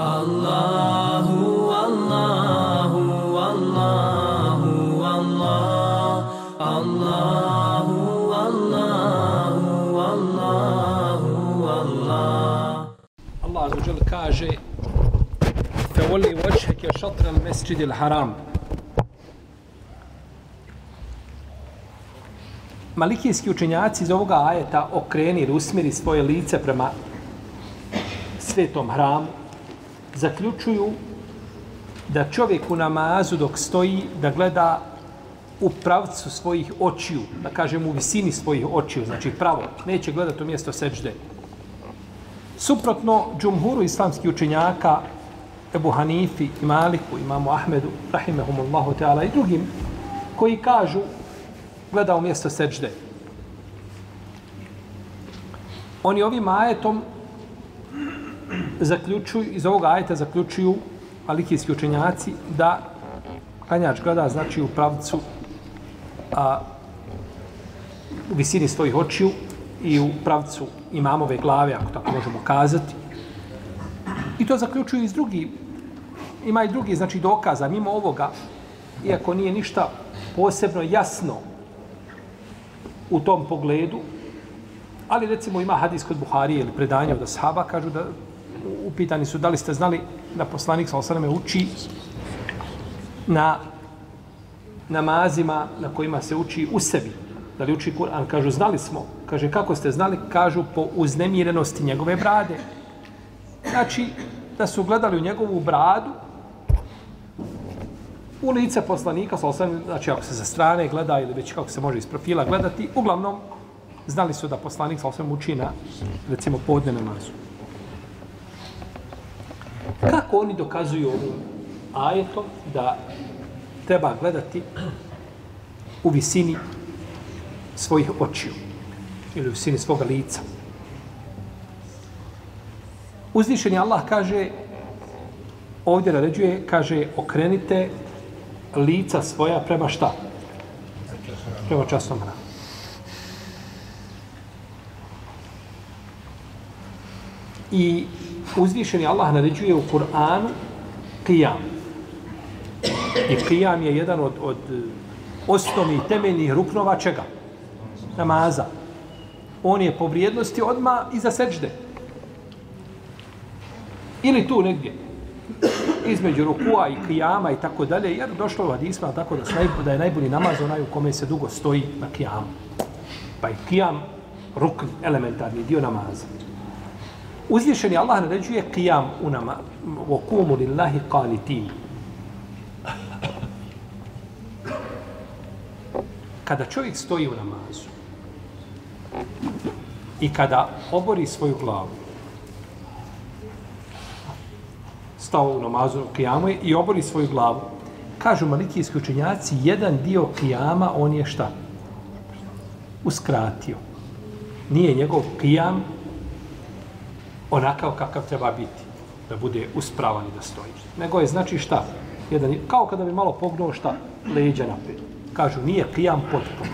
Allahu, Allahu, Allahu, Allah, Allahu, Allahu, Allahu, Allah. Allah azza wa jalla kaže فَوَلِّ وَجْهَكَ شَطْرَ الْمَسْجِدِ الْحَرَامِ Malikijski učenjaci iz ovoga ajeta okreni ili usmiri svoje lice prema svetom hramu, zaključuju da čovjek u namazu dok stoji da gleda u pravcu svojih očiju, da kažem u visini svojih očiju, znači pravo, neće gledati u mjesto seđde. Suprotno, džumhuru islamskih učenjaka, Ebu Hanifi i Maliku, imamu Ahmedu, rahimehumullahu teala i drugim, koji kažu gleda u mjesto seđde. Oni ovim ajetom zaključuju, iz ovoga ajeta zaključuju malikijski učenjaci da klanjač gleda znači u pravcu a, u visini svojih očiju i u pravcu imamove glave, ako tako možemo kazati. I to zaključuju iz drugi, ima i drugi, znači dokaza, mimo ovoga, iako nije ništa posebno jasno u tom pogledu, ali recimo ima hadis kod Buharije ili predanje od Ashaba, kažu da upitani su da li ste znali da poslanik sa osaname uči na namazima na kojima se uči u sebi. Da li uči Kur'an? Kažu, znali smo. Kaže, kako ste znali? Kažu, po uznemirenosti njegove brade. Znači, da su gledali u njegovu bradu, u lice poslanika, sa osam, znači ako se sa strane gleda ili već kako se može iz profila gledati, uglavnom znali su da poslanik sa osam uči na, recimo, podne namazu. Pa- Kako oni dokazuju ovim ajetom da treba gledati u visini svojih očiju ili u visini svoga lica? Uzvišeni Allah kaže, ovdje naređuje, kaže, okrenite lica svoja prema šta? Prema časnom hramu. I uzvišeni Allah naređuje u Kur'anu qiyam. I qiyam je jedan od, od osnovnih temeljnih ruknova čega? Namaza. On je po vrijednosti odma iza seđde. Ili tu negdje. Između rukua i kijama i tako dalje. Jer došlo u hadisma tako da, da je najbolji namaz onaj u kome se dugo stoji na kijamu. Pa je kijam rukn, elementarni dio namaza. Uzvišeni Allah naređuje qiyam u nama. Wa lillahi qanitin. Kada čovjek stoji u namazu i kada obori svoju glavu, stao u namazu u kijamu i obori svoju glavu, kažu malikijski učenjaci, jedan dio kijama on je šta? Uskratio. Nije njegov kijam onakav kakav treba biti, da bude uspravan i da stoji. Nego je znači šta? Jedan, kao kada bi malo pognuo šta? Leđa napred. Kažu, nije kijam potpuno.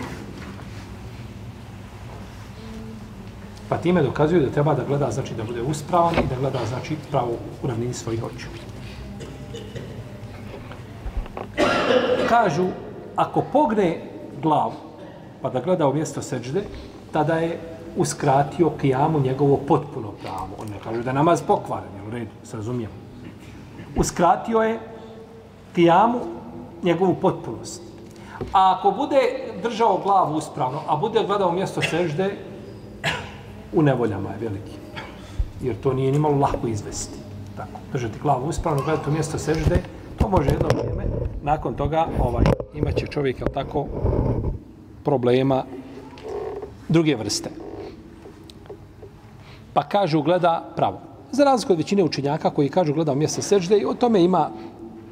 Pa time dokazuju da treba da gleda, znači da bude uspravan i da gleda, znači, pravo u ravnini svojih očiju. Kažu, ako pogne glavu, pa da gleda u mjesto seđde, tada je uskratio kijamu njegovo potpuno pravo. On ne kaže da je namaz pokvaran, jel u redu, se razumijemo. Uskratio je kijamu njegovu potpunost. A ako bude držao glavu uspravno, a bude gledao mjesto sežde, u nevoljama je veliki. Jer to nije nimalo lako izvesti. Tako, držati glavu uspravno, gledati u mjesto sežde, to može jedno vrijeme. Nakon toga ovaj, imaće čovjek, jel tako, problema druge vrste pa kažu gleda pravo. Za razliku od većine učenjaka koji kažu gleda u mjesto sežde i o tome ima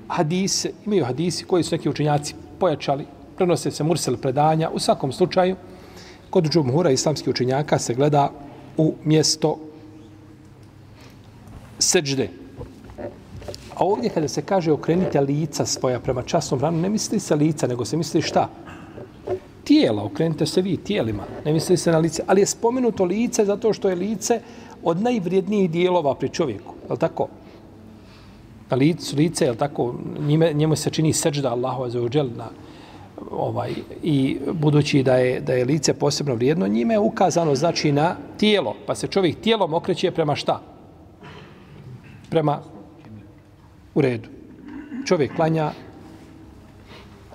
hadise, imaju hadisi koji su neki učenjaci pojačali, prenose se mursel predanja. U svakom slučaju, kod džumhura islamskih učenjaka se gleda u mjesto sežde. A ovdje kada se kaže okrenite lica svoja prema časnom ranu, ne misli se lica, nego se misli šta? Tijela, okrenite se vi tijelima, ne misli se na lice, ali je spomenuto lice zato što je lice od najvrijednijih dijelova pri čovjeku, je tako? na licu, lice, je tako, njime, njemu se čini seđda Allahu azzawajal na ovaj i budući da je da je lice posebno vrijedno njime je ukazano znači na tijelo pa se čovjek tijelom okreće prema šta? Prema u redu. Čovjek klanja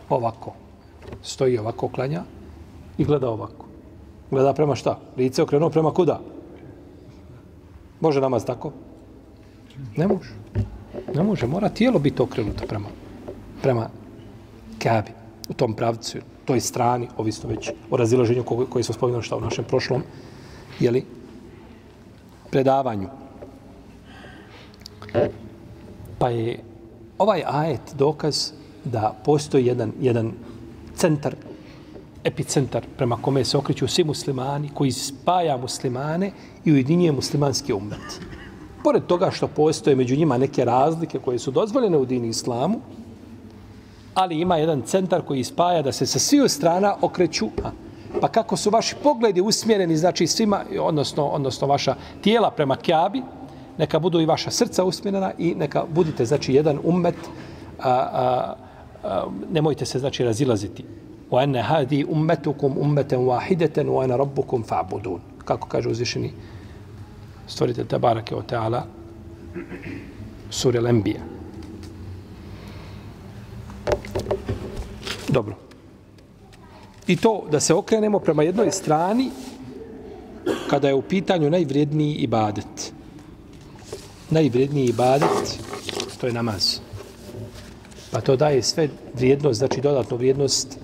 ovako stoji ovako klanja i gleda ovako. Gleda prema šta? Lice okrenuo prema kuda? Može namaz tako? Ne može. Ne može mora tijelo biti okrenuto prema prema Kabi u tom pravcu, toj strani, ovisno već o razilaženju koje smo spominali šta u našem prošlom, jeli, predavanju. Pa je ovaj ajet dokaz da postoji jedan, jedan centar, epicentar prema kome se okreću svi muslimani, koji spaja muslimane i ujedinjuje muslimanski umet. Pored toga što postoje među njima neke razlike koje su dozvoljene u dini islamu, ali ima jedan centar koji spaja da se sa svih strana okreću. A, Pa kako su vaši pogledi usmjereni, znači svima, odnosno, odnosno vaša tijela prema Kjabi, neka budu i vaša srca usmjerena i neka budite, znači, jedan ummet, a, a, Um, nemojte se, znači, razilaziti. Wa anna hadi ummatukum ummatan wahidatan wa ana rabbukum fa'budun. Kako kaže uzvišeni stvoritelj Tabarake o Teala sura Al-Anbiya. Dobro. I to da se okrenemo prema jednoj strani kada je u pitanju najvrijedniji ibadet. Najvrijedniji ibadet to je namaz. Pa to daje sve vrijednost, znači dodatnu vrijednost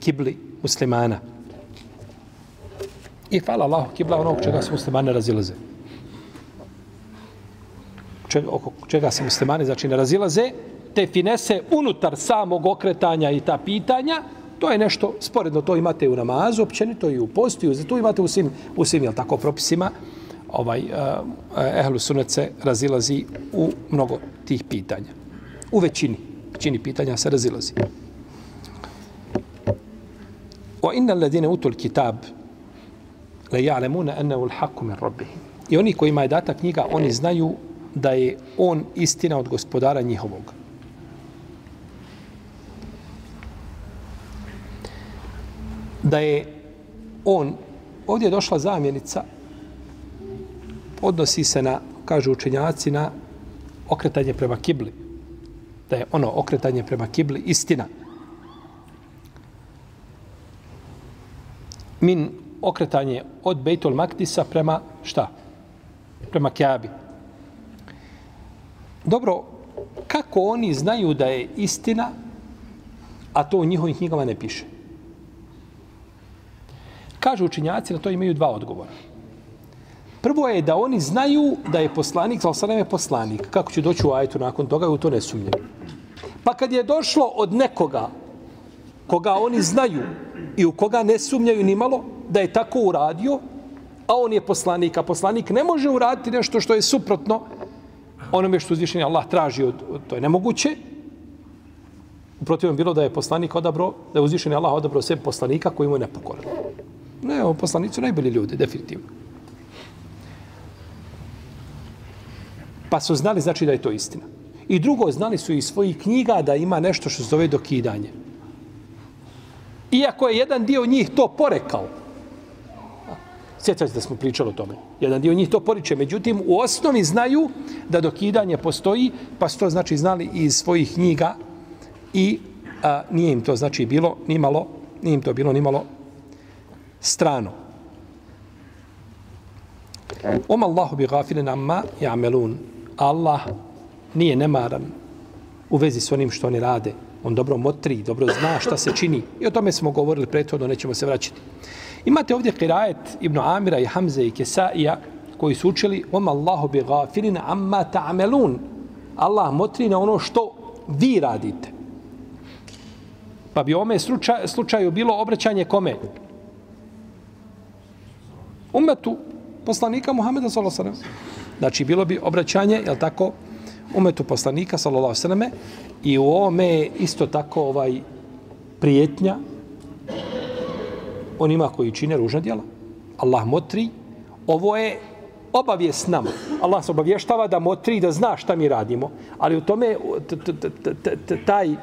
kibli muslimana. I hvala Allahu, kibla onog čega se muslimani razilaze. Čega, oko čega se muslimani znači ne razilaze, te finese unutar samog okretanja i ta pitanja, to je nešto sporedno, to imate u namazu, općenito i u postu, za to imate u svim, u svim jel tako, propisima, ovaj, eh, eh ehlu sunet se razilazi u mnogo tih pitanja. U većini, većini pitanja se razilazi. Wa inna alladine utul kitab la ja'lemuna ennehu l'haku min rabbihim. I oni koji je data knjiga, oni znaju da je on istina od gospodara njihovog. da je on, ovdje je došla zamjenica, odnosi se na, kažu učenjaci, na okretanje prema kibli. Da je ono okretanje prema kibli istina. Min okretanje od Bejtul Maktisa prema šta? Prema Kjabi. Dobro, kako oni znaju da je istina, a to u njihovim knjigama ne piše? Kažu učinjaci, na to imaju dva odgovora. Prvo je da oni znaju da je poslanik, sa osanem je poslanik. Kako će doći u ajetu nakon toga, u to ne sumnjaju. Pa kad je došlo od nekoga koga oni znaju i u koga ne sumnjaju ni malo, da je tako uradio, a on je poslanik, a poslanik ne može uraditi nešto što je suprotno onome što uzvišenje Allah traži, od, od, to je nemoguće. Uprotiv bilo da je poslanik odabro, da je uzvišenje Allah odabro sve poslanika koji mu je nepokoran. Ne, poslanici su najbolji ljudi, definitivno. Pa su znali, znači da je to istina. I drugo, znali su iz svojih knjiga da ima nešto što se zove dokidanje. Iako je jedan dio njih to porekao. Sjećate da smo pričali o tome. Jedan dio njih to poriče. Međutim, u osnovi znaju da dokidanje postoji, pa su to znači znali iz svojih knjiga i a, nije im to znači bilo nimalo, nije im to bilo nimalo strano. Om Allahu bi gafilin amma ja'melun. Allah nije nemaran u vezi s onim što oni rade. On dobro motri, dobro zna šta se čini. I o tome smo govorili prethodno, nećemo se vraćati. Imate ovdje kirajet Ibn Amira i Hamze i Kesaija koji su učili Oma Allahu bi gafilin amma ta'amelun. Allah motri na ono što vi radite. Pa bi ome slučaju bilo obraćanje kome? umetu poslanika Muhameda sallallahu alejhi ve sellem. Znači bilo bi obraćanje, jel tako, umetu poslanika sallallahu alejhi ve selleme i u ovome je isto tako ovaj prijetnja onima koji čine ružna djela. Allah motri, ovo je obavijest nama. Allah se obavještava da motri da zna šta mi radimo, ali u tome taj e,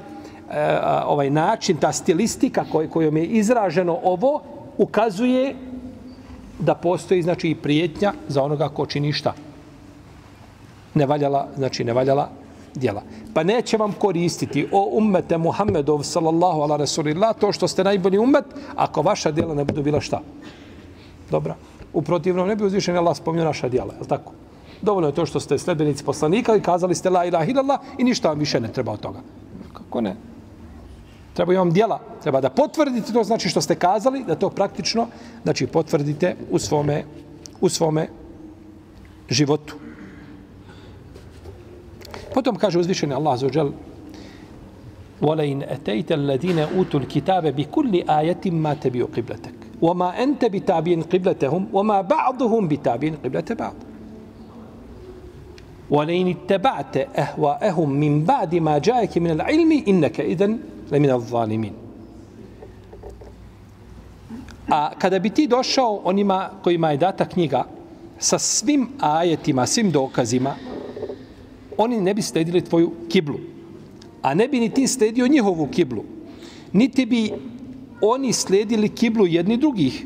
ovaj način, ta stilistika kojom je izraženo ovo, ukazuje da postoji znači i prijetnja za onoga ko čini šta nevaljala, znači nevaljala djela. Pa neće vam koristiti o ummete Muhammedov sallallahu ala rasulillah to što ste najbolji ummet ako vaša djela ne budu bila šta. Dobra. U protivnom ne bi uzvišen Allah spomnio naša djela, je tako? Dovoljno je to što ste sledbenici poslanika i kazali ste la ilaha illallah i ništa vam više ne treba od toga. Kako ne? Treba vam djela. Treba da potvrdite to znači što ste kazali, da to praktično znači potvrdite u svome, u svome životu. Potom kaže uzvišeni Allah za ođel وَلَيْنْ أَتَيْتَ الَّذِينَ أُوتُوا الْكِتَابَ بِكُلِّ آيَةٍ مَا تَبِيُوا قِبْلَتَكَ وَمَا أَنْتَ بِتَابِينَ قِبْلَتَهُمْ وَمَا بَعْضُهُمْ بِتَابِينَ قِبْلَةَ بَعْضٍ وَلَيْنِ اتَّبَعْتَ أَهْوَاءَهُمْ مِنْ بَعْدِ مَا جَاءَكَ مِنَ الْعِلْمِ إِنَّكَ إِذًا لَمِنَ الظَّالِمِينَ A kada bi ti došao onima kojima je data knjiga sa svim ajetima, svim dokazima, oni ne bi sledili tvoju kiblu. A ne bi ni ti sledio njihovu kiblu. Niti bi oni sledili kiblu jedni drugih.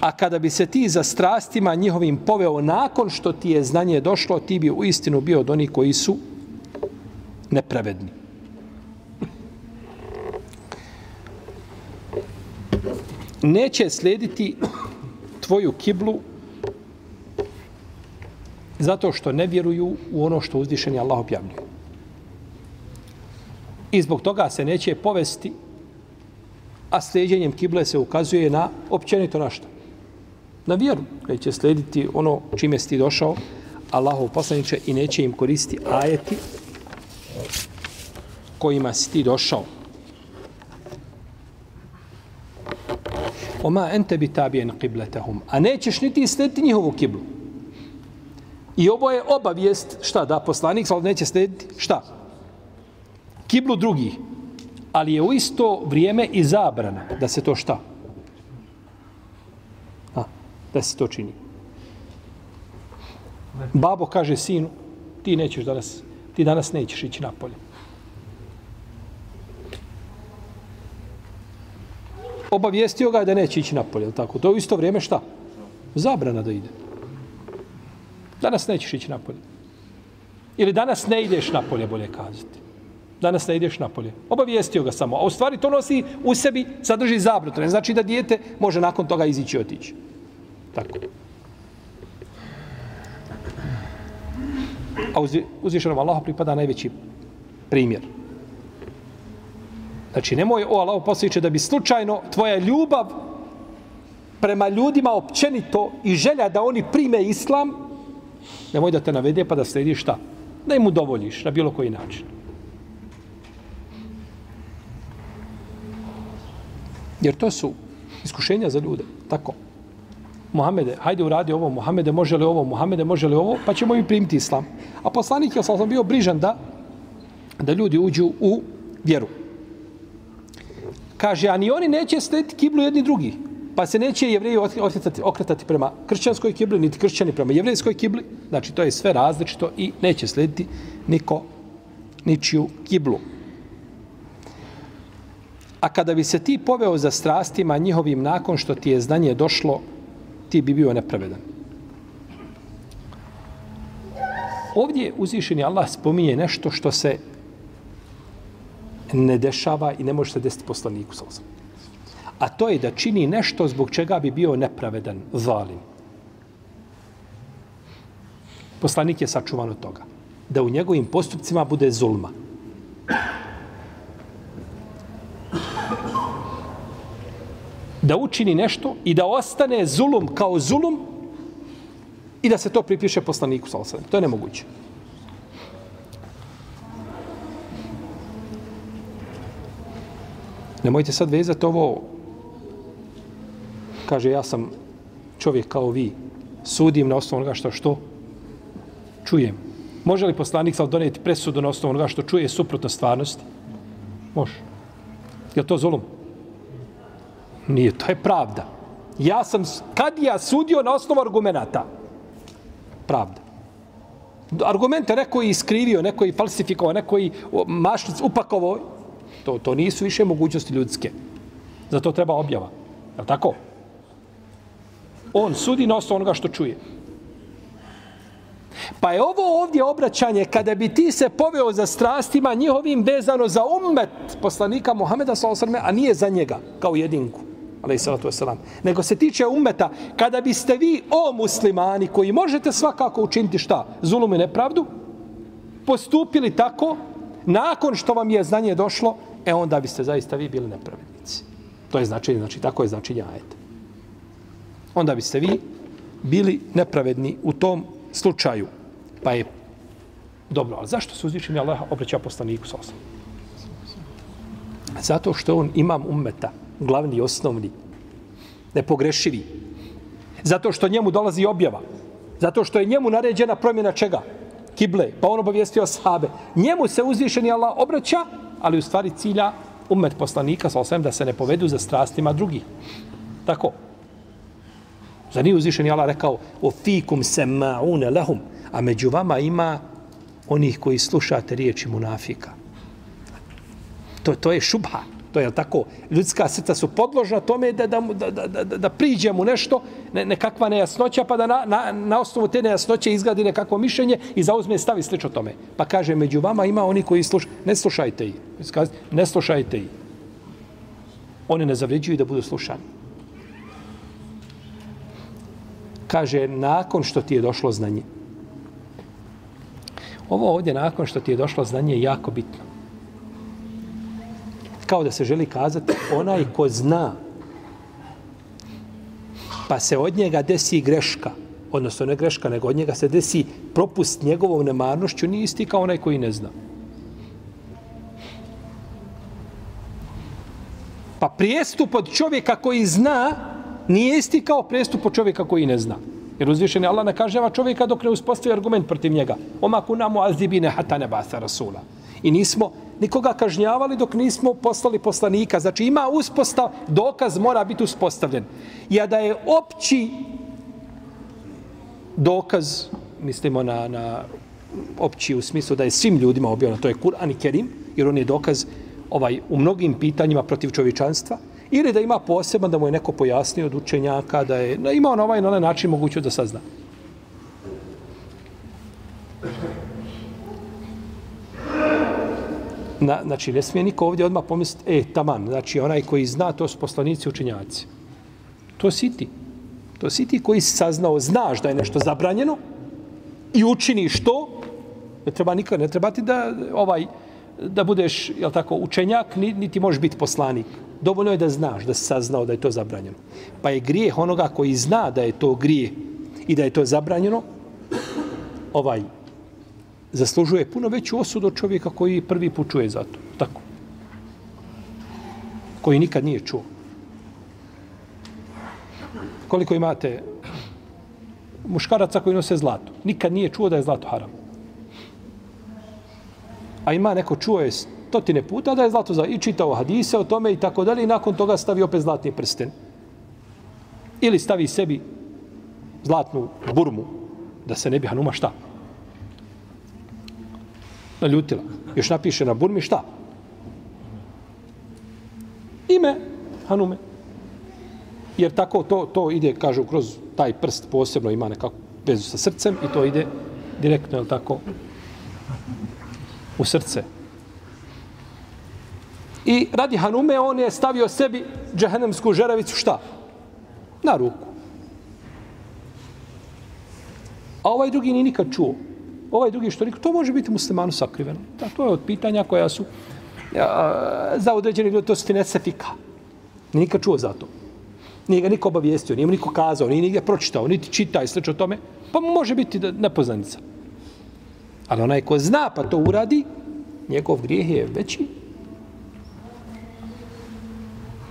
A kada bi se ti za strastima njihovim poveo nakon što ti je znanje došlo, ti bi u istinu bio od onih koji su nepravedni. Neće slediti tvoju kiblu zato što ne vjeruju u ono što uzdišeni Allah objavljuje. I zbog toga se neće povesti, a sljeđenjem kible se ukazuje na općenito na što? Na vjeru, da će slijediti ono čime si ti došao, Allahov poslaniče, i neće im koristiti ajeti kojima si ti došao. Oma ente bi tabijen qibletahum. A nećeš niti slijediti njihovu kiblu. I ovo je obavijest, šta, da poslanik sal neće slediti, šta? Kiblu drugih. Ali je u isto vrijeme i zabrana da se to šta? A, da se to čini. Babo kaže sinu, ti nećeš danas, ti danas nećeš ići napolje. Obavijestio ga je da neće ići napolje, tako? To je u isto vrijeme šta? Zabrana da ide. Danas nećeš ići napolje. Ili danas ne ideš napolje, bolje kazati. Danas ne ideš napolje. Obavijestio ga samo. A u stvari to nosi u sebi, sadrži zabrut. Ne znači da dijete može nakon toga izići i otići. Tako. A uz, uzvišenom Allahu pripada najveći primjer. Znači, nemoj o Allahu posliče da bi slučajno tvoja ljubav prema ljudima općenito i želja da oni prime islam, nemoj da te navede pa da slediš šta? Da im udovoljiš na bilo koji način. Jer to su iskušenja za ljude. Tako. Muhammede, hajde uradi ovo, Muhammede, može li ovo, Muhammede, može li ovo, pa ćemo i primiti islam. A poslanik je sam bio brižan da, da ljudi uđu u vjeru. Kaže, a ni oni neće slediti kiblu jedni drugi. Pa se neće jevreji okretati, okretati prema kršćanskoj kibli, niti kršćani prema jevrejskoj kibli. Znači, to je sve različito i neće slediti niko ničiju kiblu. A kada bi se ti poveo za strastima njihovim nakon što ti je znanje došlo, ti bi bio nepravedan. Ovdje uzvišeni Allah spominje nešto što se ne dešava i ne može se desiti poslaniku sa A to je da čini nešto zbog čega bi bio nepravedan, zalim. Poslanik je sačuvan od toga. Da u njegovim postupcima bude zulma. Da učini nešto i da ostane zulum kao zulum i da se to pripiše poslaniku sa To je nemoguće. Nemojte sad vezati ovo, kaže ja sam čovjek kao vi, sudim na osnovu onoga što što čujem. Može li poslanik sad donijeti presudu na osnovu onoga što čuje suprotno stvarnosti? Može. Je to zulum? Nije, to je pravda. Ja sam kad ja sudio na osnovu argumenata. Pravda. Argumente neko je iskrivio, neko je falsifikovao, neko je mašnic upakovao. To, to nisu više mogućnosti ljudske. Zato treba objava. Je tako? On sudi na osnovu onoga što čuje. Pa je ovo ovdje obraćanje kada bi ti se poveo za strastima njihovim vezano za ummet poslanika Muhameda s.a.v. a nije za njega kao jedinku. Wasalam, nego se tiče ummeta, kada biste vi, o muslimani, koji možete svakako učiniti šta? Zulum i nepravdu, postupili tako, nakon što vam je znanje došlo, e onda biste zaista vi bili nepravednici. To je značenje, znači tako je značenje ajeta. Onda biste vi bili nepravedni u tom slučaju. Pa je dobro, ali zašto se uzvišeni Allah obraća poslaniku sa osnovom? Zato što on imam ummeta, glavni i osnovni, nepogrešivi. Zato što njemu dolazi objava. Zato što je njemu naređena promjena čega? Kible. Pa on obavijestio sahabe. Njemu se uzvišeni Allah obraća, ali u stvari cilja ummet poslanika, sa osvijem da se ne povedu za strastima drugih. Tako. Zar nije uzvišen Allah rekao o fikum se ma'une lahum, a među vama ima onih koji slušate riječi munafika. To, to je šubha. To je tako. Ljudska srca su podložna tome da, da, da, da, da, da priđe mu nešto, ne, nekakva nejasnoća, pa da na, na, na osnovu te nejasnoće izgradi nekakvo mišljenje i zauzme stavi slično tome. Pa kaže, među vama ima oni koji slušaju. Ne slušajte ih. Ne slušajte ih. Oni ne zavređuju da budu slušani. Kaže, nakon što ti je došlo znanje. Ovo ovdje, nakon što ti je došlo znanje, je jako bitno kao da se želi kazati onaj ko zna pa se od njega desi greška, odnosno ne greška, nego od njega se desi propust njegovom nemarnošću, nije isti kao onaj koji ne zna. Pa prijestup od čovjeka koji zna nije isti kao prestup od čovjeka koji ne zna. Jer uzvišeni Allah ne kaževa čovjeka dok ne uspostavi argument protiv njega. Oma kunamu azibine hatane basa rasula. I nismo nikoga kažnjavali dok nismo poslali poslanika. Znači ima uspostav, dokaz mora biti uspostavljen. Ja da je opći dokaz, mislimo na, na opći u smislu da je svim ljudima objavljeno, to je Kur'an i Kerim, jer on je dokaz ovaj u mnogim pitanjima protiv čovječanstva, ili da ima poseban da mu je neko pojasnio od učenjaka, da je da ima on ovaj na onaj način moguće da sazna. Na, znači, ne smije niko ovdje odmah pomisliti, e, taman, znači, onaj koji zna, to su poslanici učenjaci. To si ti. To si ti koji si saznao, znaš da je nešto zabranjeno i učiniš to, ne treba nikad, ne treba ti da, ovaj, da budeš, jel tako, učenjak, niti možeš biti poslanik. Dovoljno je da znaš, da si saznao da je to zabranjeno. Pa je grijeh onoga koji zna da je to grije i da je to zabranjeno, ovaj, zaslužuje puno veću osudu od čovjeka koji prvi put čuje za to. Tako. Koji nikad nije čuo. Koliko imate muškaraca koji nose zlato. Nikad nije čuo da je zlato haram. A ima neko čuo je stotine puta da je zlato za i čitao hadise o tome i tako dalje i nakon toga stavi opet zlatni prsten. Ili stavi sebi zlatnu burmu da se ne bi hanuma šta naljutila. Još napiše na burmi šta? Ime Hanume. Jer tako to, to ide, kažu, kroz taj prst posebno ima nekako vezu sa srcem i to ide direktno, je tako, u srce. I radi Hanume, on je stavio sebi džehennemsku žeravicu šta? Na ruku. A ovaj drugi ni nikad čuo ovaj drugi što to može biti muslimanu sakriveno. Da, to je od pitanja koja su a, za određeni ljudi, to su finesefika. Nije nikad čuo za to. Nije ga niko obavijestio, nije mu niko kazao, nije nigdje pročitao, niti čita i sl. o tome, pa može biti da, nepoznanica. Ali onaj ko zna pa to uradi, njegov grijeh je veći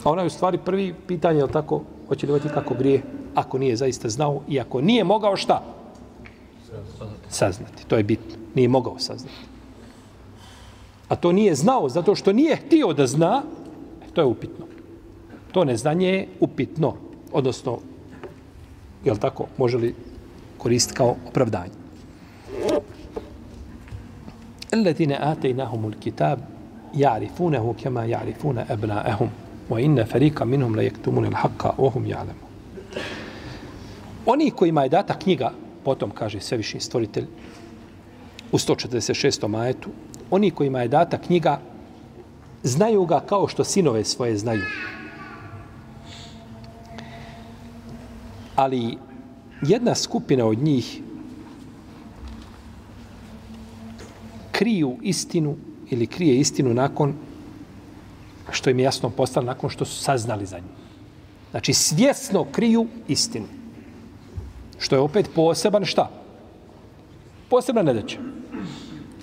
ona je u stvari prvi pitanje, je li tako, hoće li otići kako grije, ako nije zaista znao i ako nije mogao šta? Saznati. To je bitno. Nije mogao saznati. A to nije znao zato što nije htio da zna, e, to je upitno. To neznanje je upitno. Odnosno, je li tako, može li koristiti kao opravdanje? Alladine atejnahumul kitab ja'rifunahu kema ja'rifuna ebna'ehum wa inna farika minhum la yaktumun al-haqqa wa hum ya'lamun oni kojima je data knjiga potom kaže sveviši stvoritelj u 146. majetu oni kojima je data knjiga znaju ga kao što sinove svoje znaju ali jedna skupina od njih kriju istinu ili krije istinu nakon što im je jasno postalo, nakon što su saznali za nju. Znači, svjesno kriju istinu. Što je opet poseban šta? Posebna nedaća.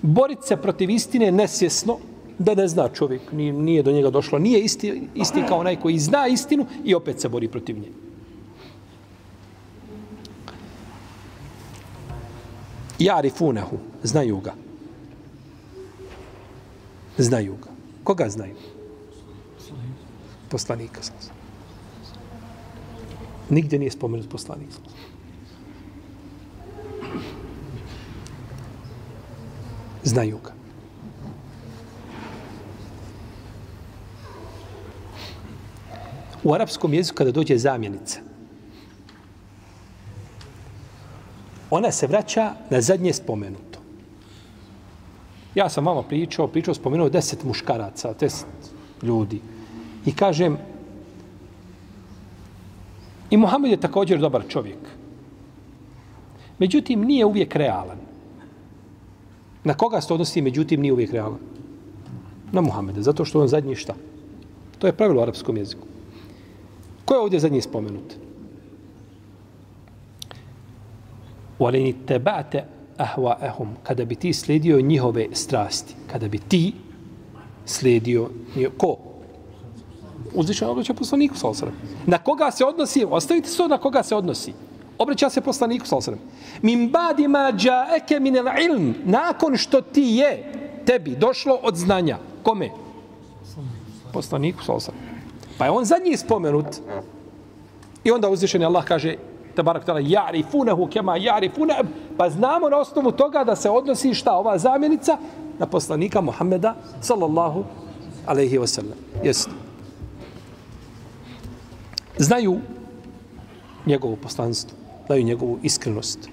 Boriti se protiv istine nesvjesno, da ne zna čovjek, nije, nije do njega došlo, nije isti, isti kao onaj koji zna istinu i opet se bori protiv nje. Jari funehu, znaju ga. Znaju ga. Koga znaju? Poslanika. Nigdje nije spomenut poslanik. Znaju ga. U arapskom jeziku kada dođe zamjenica, ona se vraća na zadnje spomenuto. Ja sam vama pričao, pričao, spomenuo deset muškaraca, deset ljudi. I kažem, i Muhammed je također dobar čovjek. Međutim, nije uvijek realan. Na koga se odnosi, međutim, nije uvijek realan? Na Muhammeda, zato što on zadnji šta? To je pravilo u arapskom jeziku. Ko je ovdje zadnji spomenut? Walini tebate ahwa'ahum. Kada bi ti slijedio njihove strasti. Kada bi ti slijedio. Ko? Uzvišeno obraća poslaniku, sallam. Na koga se odnosi? Ostavite se na koga se odnosi. Obraća se poslaniku, sallam. Min badi ma džaeke min el ilm. Nakon što ti je tebi došlo od znanja. Kome? Poslaniku, sallam. Pa je on zadnji spomenut. I onda uzvišeni Allah kaže, tabarak tala, ja'rifunehu kema ja'rifune, pa znamo na osnovu toga da se odnosi šta ova zamjenica na poslanika Muhammeda, sallallahu alaihi wasallam. Jest. Znaju njegovu poslanstvo, znaju njegovu iskrenost.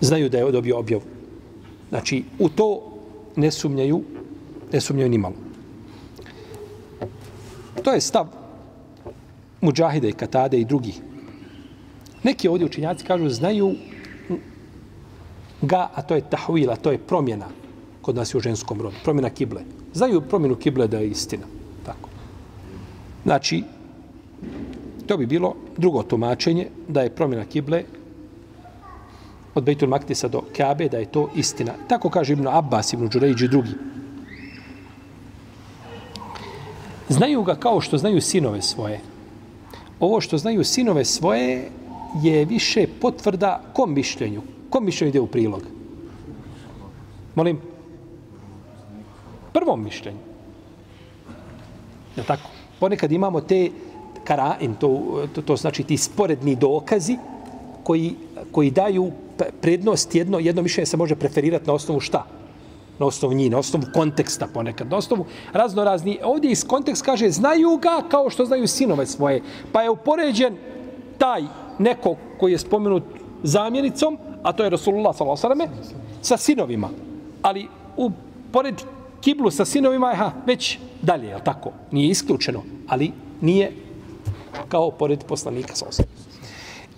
Znaju da je dobio objavu. Znači, u to ne sumnjaju, ne sumnjaju ni malo. To je stav Mujahide i Katade i drugih. Neki ovdje učinjaci kažu, znaju ga, a to je tahvila, to je promjena kod nas je u ženskom rodu, promjena kible. Znaju promjenu kible da je istina. Tako. Znači, to bi bilo drugo tumačenje, da je promjena kible od Bejtul Maktisa do Kabe, da je to istina. Tako kaže Ibn Abbas, Ibn Đurejđi i drugi. Znaju ga kao što znaju sinove svoje. Ovo što znaju sinove svoje je više potvrda kom mišljenju. Kom mišljenju ide u prilog? Molim? Prvom mišljenju. Je tako? Ponekad imamo te karain, to, to, to znači ti sporedni dokazi koji, koji daju prednost jedno, jedno mišljenje se može preferirati na osnovu šta? na osnovu njih, na osnovu konteksta ponekad, na osnovu razno razni. Ovdje iz kontekst kaže, znaju ga kao što znaju sinove svoje. Pa je upoređen taj neko koji je spomenut zamjenicom, a to je Rasulullah s.a.v. sa sinovima. Ali u pored kiblu sa sinovima ha, već dalje, je tako? Nije isključeno, ali nije kao pored poslanika s.a.v.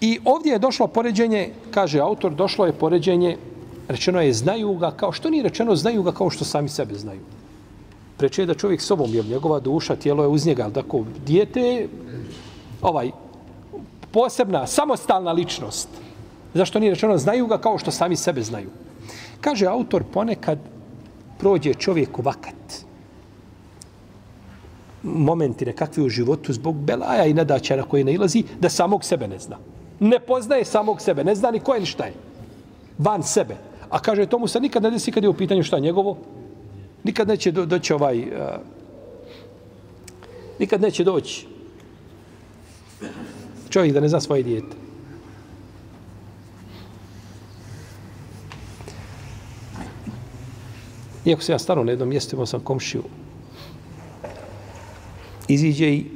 I ovdje je došlo poređenje, kaže autor, došlo je poređenje Rečeno je znaju ga kao, što nije rečeno znaju ga kao što sami sebe znaju. Preče je da čovjek sobom je njegova duša, tijelo je uz njega, ali tako, dijete ovaj, posebna, samostalna ličnost. Zašto nije rečeno znaju ga kao što sami sebe znaju. Kaže autor, ponekad prođe čovjek u vakat. Momenti nekakvi u životu zbog belaja i nadaća na koje nailazi, da samog sebe ne zna. Ne poznaje samog sebe, ne zna ni ko je ni šta je. Van sebe. A kaže, tomu se nikad ne desi kad je u pitanju šta njegovo. Nikad neće do, doći ovaj... Uh, nikad neće doći Čovjek da ne zna svoje dijete. Iako se ja stano na jednom mjestu imao sam komšiju, iziđe i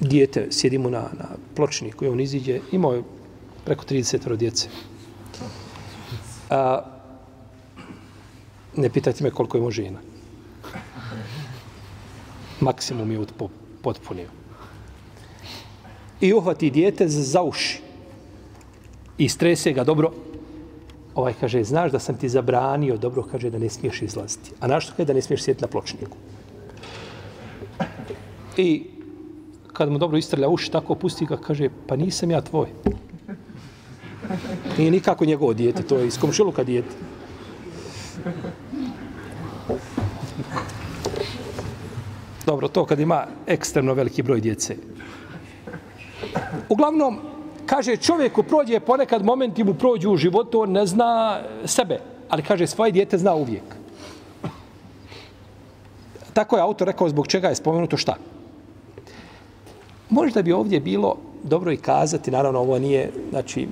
dijete, sjedimo na, na pločniku i on iziđe, imao je preko 30 djece. A, ne pitajte me koliko je žena. Maksimum je potpunio. I uhvati dijete za uši. I strese ga dobro. Ovaj kaže, znaš da sam ti zabranio, dobro kaže da ne smiješ izlaziti. A našto kaže da ne smiješ sjediti na pločniku? I kad mu dobro istrlja uši, tako pusti ga, kaže, pa nisam ja tvoj. Nije nikako njegovo dijete, to je iz komšiluka dijete. Dobro, to kad ima ekstremno veliki broj djece. Uglavnom, kaže čovjeku prođe ponekad momenti mu prođu u životu, on ne zna sebe, ali kaže svoje dijete zna uvijek. Tako je autor rekao zbog čega je spomenuto šta. Možda bi ovdje bilo dobro i kazati, naravno ovo nije, znači,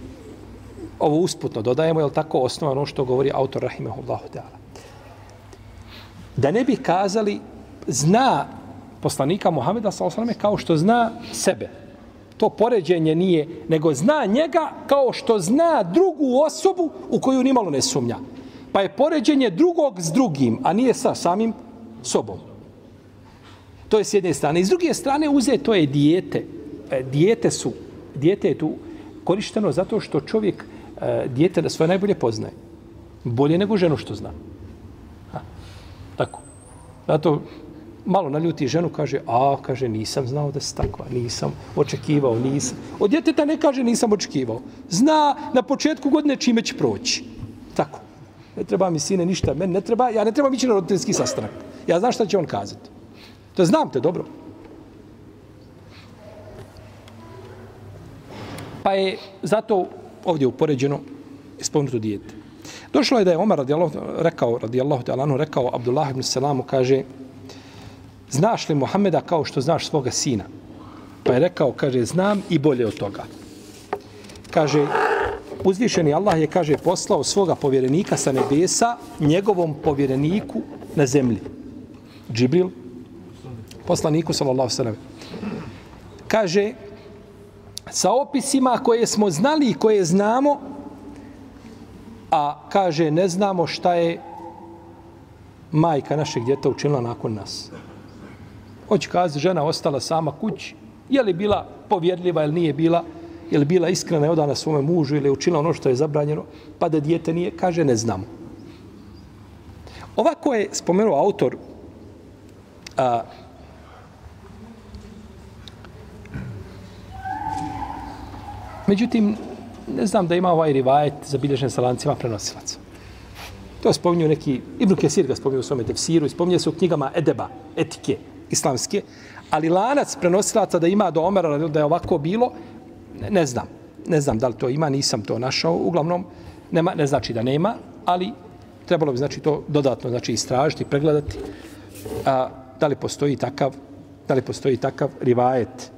ovo usputno dodajemo, je li tako osnovano ono što govori autor Rahimehullahu Teala. Da ne bi kazali, zna poslanika Muhameda s.a.v. kao što zna sebe. To poređenje nije, nego zna njega kao što zna drugu osobu u koju nimalo ne sumnja. Pa je poređenje drugog s drugim, a nije sa samim sobom. To je s jedne strane. I s druge strane uze to je dijete. E, dijete su, dijete je tu korišteno zato što čovjek e, dijete da svoje najbolje poznaje. Bolje nego ženu što zna. Ha. Tako. Zato malo naljuti ženu, kaže, a, kaže, nisam znao da si takva, nisam očekivao, nisam. Od djeteta ne kaže, nisam očekivao. Zna na početku godine čime će proći. Tako. Ne treba mi sine ništa, meni ne treba, ja ne trebam ići na roditeljski sastanak. Ja znam šta će on kazati. To znam te dobro. Pa je zato ovdje upoređeno spomenuto dijete. Došlo je da je Omar radijallahu, rekao, radijallahu ta'ala, rekao Abdullah ibn Salamu, kaže, znaš li Muhameda kao što znaš svoga sina? Pa je rekao, kaže, znam i bolje od toga. Kaže, uzvišeni Allah je, kaže, poslao svoga povjerenika sa nebesa njegovom povjereniku na zemlji. Džibril, poslaniku sallallahu sallam. Kaže, sa opisima koje smo znali i koje znamo, a kaže, ne znamo šta je majka našeg djeta učinila nakon nas. Hoće kazi, žena ostala sama kući, je li bila povjerljiva ili nije bila, je li bila iskrena i odana svome mužu ili je učinila ono što je zabranjeno, pa da dijete nije, kaže, ne znamo. Ovako je spomenuo autor a, Međutim, ne znam da ima ovaj rivajet zabilježen sa lancima prenosilaca. To spominju neki, Ibn Kesir ga spominju u svome tefsiru i spominje se u knjigama Edeba, etike islamske, ali lanac prenosilaca da ima do Omera da je ovako bilo, ne, ne znam. Ne znam da li to ima, nisam to našao. Uglavnom, nema, ne znači da nema, ali trebalo bi znači to dodatno znači istražiti, pregledati a, da li postoji takav da li postoji takav rivajet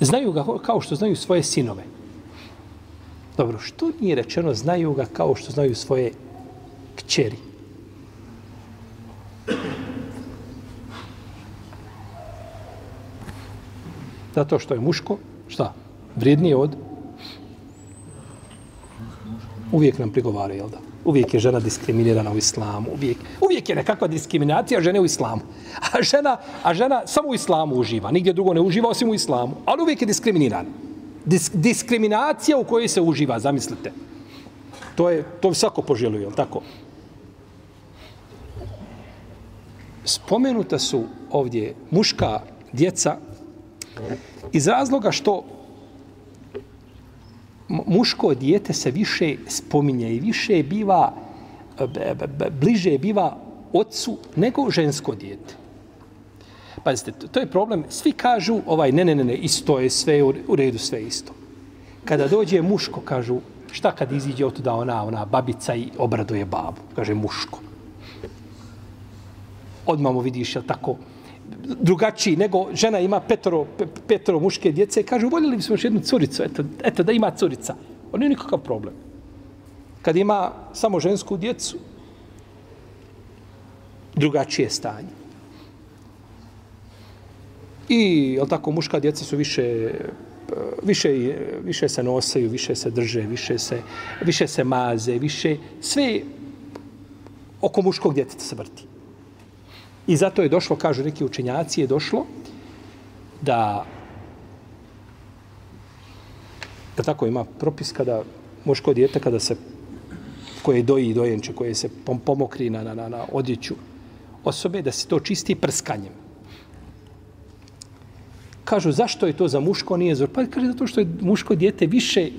Znaju ga kao što znaju svoje sinove. Dobro, što nije rečeno znaju ga kao što znaju svoje kćeri? Zato što je muško, šta? Vrijednije od? Uvijek nam prigovara, jel da? Uvijek je žena diskriminirana u islamu. Uvijek, uvijek je nekakva diskriminacija žene u islamu. A žena, a žena samo u islamu uživa. Nigdje drugo ne uživa osim u islamu. Ali uvijek je diskriminirana. Dis, diskriminacija u kojoj se uživa, zamislite. To je, to svako poželio, jel tako? Spomenuta su ovdje muška djeca iz razloga što muško dijete se više spominje i više biva bliže biva ocu nego žensko dijete. Pazite, to je problem. Svi kažu, ovaj, ne, ne, ne, ne, isto je sve, u redu sve isto. Kada dođe muško, kažu, šta kad iziđe od da ona, ona babica i obraduje babu? Kaže, muško odmah mu vidiš, jel tako, drugačiji nego žena ima petoro, petoro muške djece, kažu, voljeli bismo još jednu curicu, eto, eto da ima curica. On nije nikakav problem. Kad ima samo žensku djecu, drugačije stanje. I, jel tako, muška djeca su više više, više se nosaju, više se drže, više se, više se maze, više, sve oko muškog djeteta se vrti. I zato je došlo, kažu neki učenjaci, je došlo da da tako ima propis kada muško djete kada se koje doji dojenče, koje se pomokri na, na, na, odjeću osobe, da se to čisti prskanjem. Kažu, zašto je to za muško, nije za... Pa kaže, zato što je muško djete više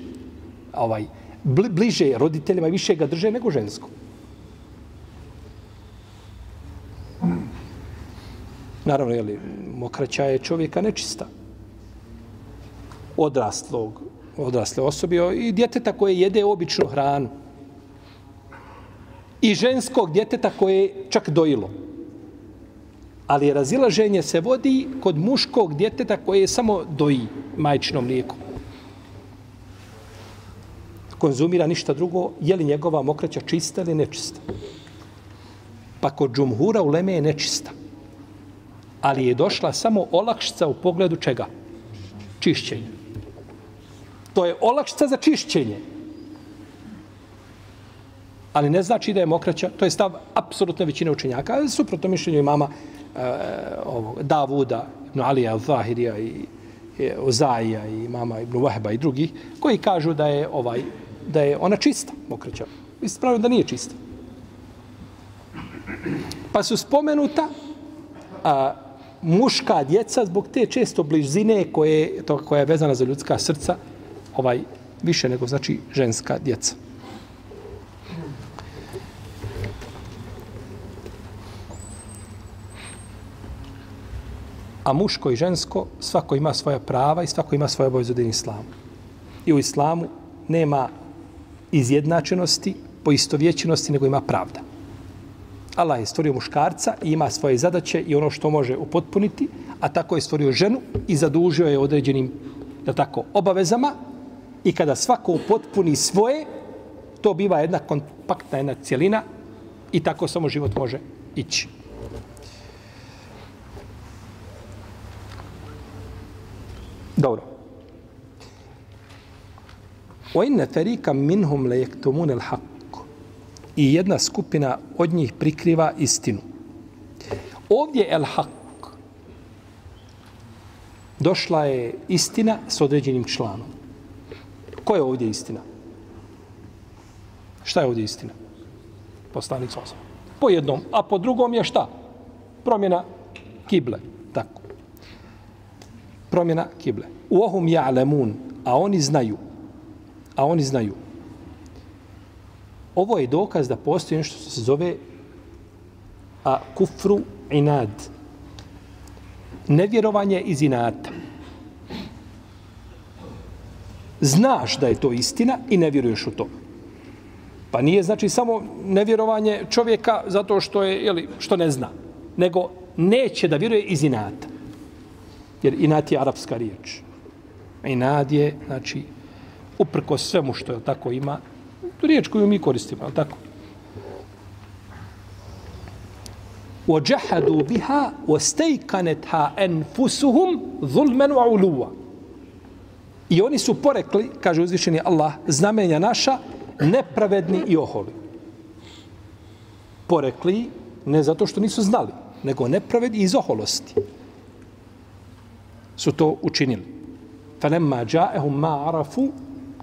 ovaj, bliže roditeljima i više ga drže nego žensko. Naravno, jeli, mokraća je čovjeka nečista. Odraslog, odrasle osobe i djeteta koje jede običnu hranu. I ženskog djeteta koje je čak dojilo. Ali razilaženje se vodi kod muškog djeteta koje je samo doji majčinom mlijekom. Konzumira ništa drugo, je li njegova mokraća čista ili nečista. Pa kod džumhura u Leme je nečista ali je došla samo olakšica u pogledu čega? Čišćenja. To je olakšica za čišćenje. Ali ne znači da je mokraća, to je stav apsolutne većine učenjaka, ali suprotno mišljenju imama e, ovog, Davuda, Ibn Alija, Zahirija i e, Ozaija i mama Ibn Wahba i drugih, koji kažu da je ovaj da je ona čista, mokraća. Ispravljeno da nije čista. Pa su spomenuta a, muška djeca zbog te često blizine koje to koja je vezana za ljudska srca ovaj više nego znači ženska djeca. A muško i žensko svako ima svoja prava i svako ima svoje obaveze u islamu. I u islamu nema izjednačenosti, poistovjećenosti, nego ima pravda. Allah je stvorio muškarca i ima svoje zadaće i ono što može upotpuniti, a tako je stvorio ženu i zadužio je određenim da tako, obavezama i kada svako upotpuni svoje, to biva jedna kompaktna jedna cijelina i tako samo život može ići. Dobro. Wa inna tarika minhum la al-haqq i jedna skupina od njih prikriva istinu. Ovdje El Hak došla je istina s određenim članom. Ko je ovdje istina? Šta je ovdje istina? Poslanik Sosa. Po jednom, a po drugom je šta? Promjena kible. Tako. Promjena kible. U ohum ja'lemun, a oni znaju. A oni znaju ovo je dokaz da postoji nešto što se zove a, kufru inad. Nevjerovanje iz inata. Znaš da je to istina i ne vjeruješ u to. Pa nije znači samo nevjerovanje čovjeka zato što je ili što ne zna, nego neće da vjeruje iz inata. Jer inat je arapska riječ. Inad je, znači, uprko svemu što je tako ima, riječ koju mi koristimo, je tako? وَجَحَدُوا بِهَا وَسْتَيْكَنَتْهَا أَنْفُسُهُمْ ظُلْمًا وَعُلُوًا I oni su porekli, kaže uzvišeni Allah, znamenja naša, nepravedni i oholi. Porekli ne zato što nisu znali, nego nepravedni iz oholosti. Su to učinili. فَلَمَّا جَاءَهُمْ مَا عَرَفُوا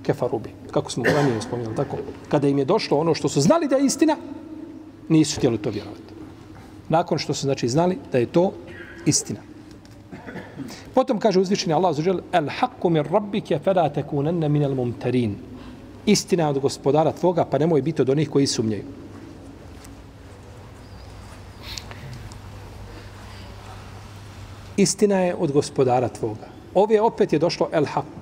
kefaru bi. Kako smo ranije spominjali, tako? Kada im je došlo ono što su znali da je istina, nisu htjeli to vjerovati. Nakon što su znači znali da je to istina. Potom kaže uzvišeni Allah zađel, El haqqu min rabbike fela tekunenne min el mumtarin. Istina od gospodara tvoga, pa nemoj biti od onih koji sumnjaju. Istina je od gospodara tvoga. Ovdje opet je došlo el haqq.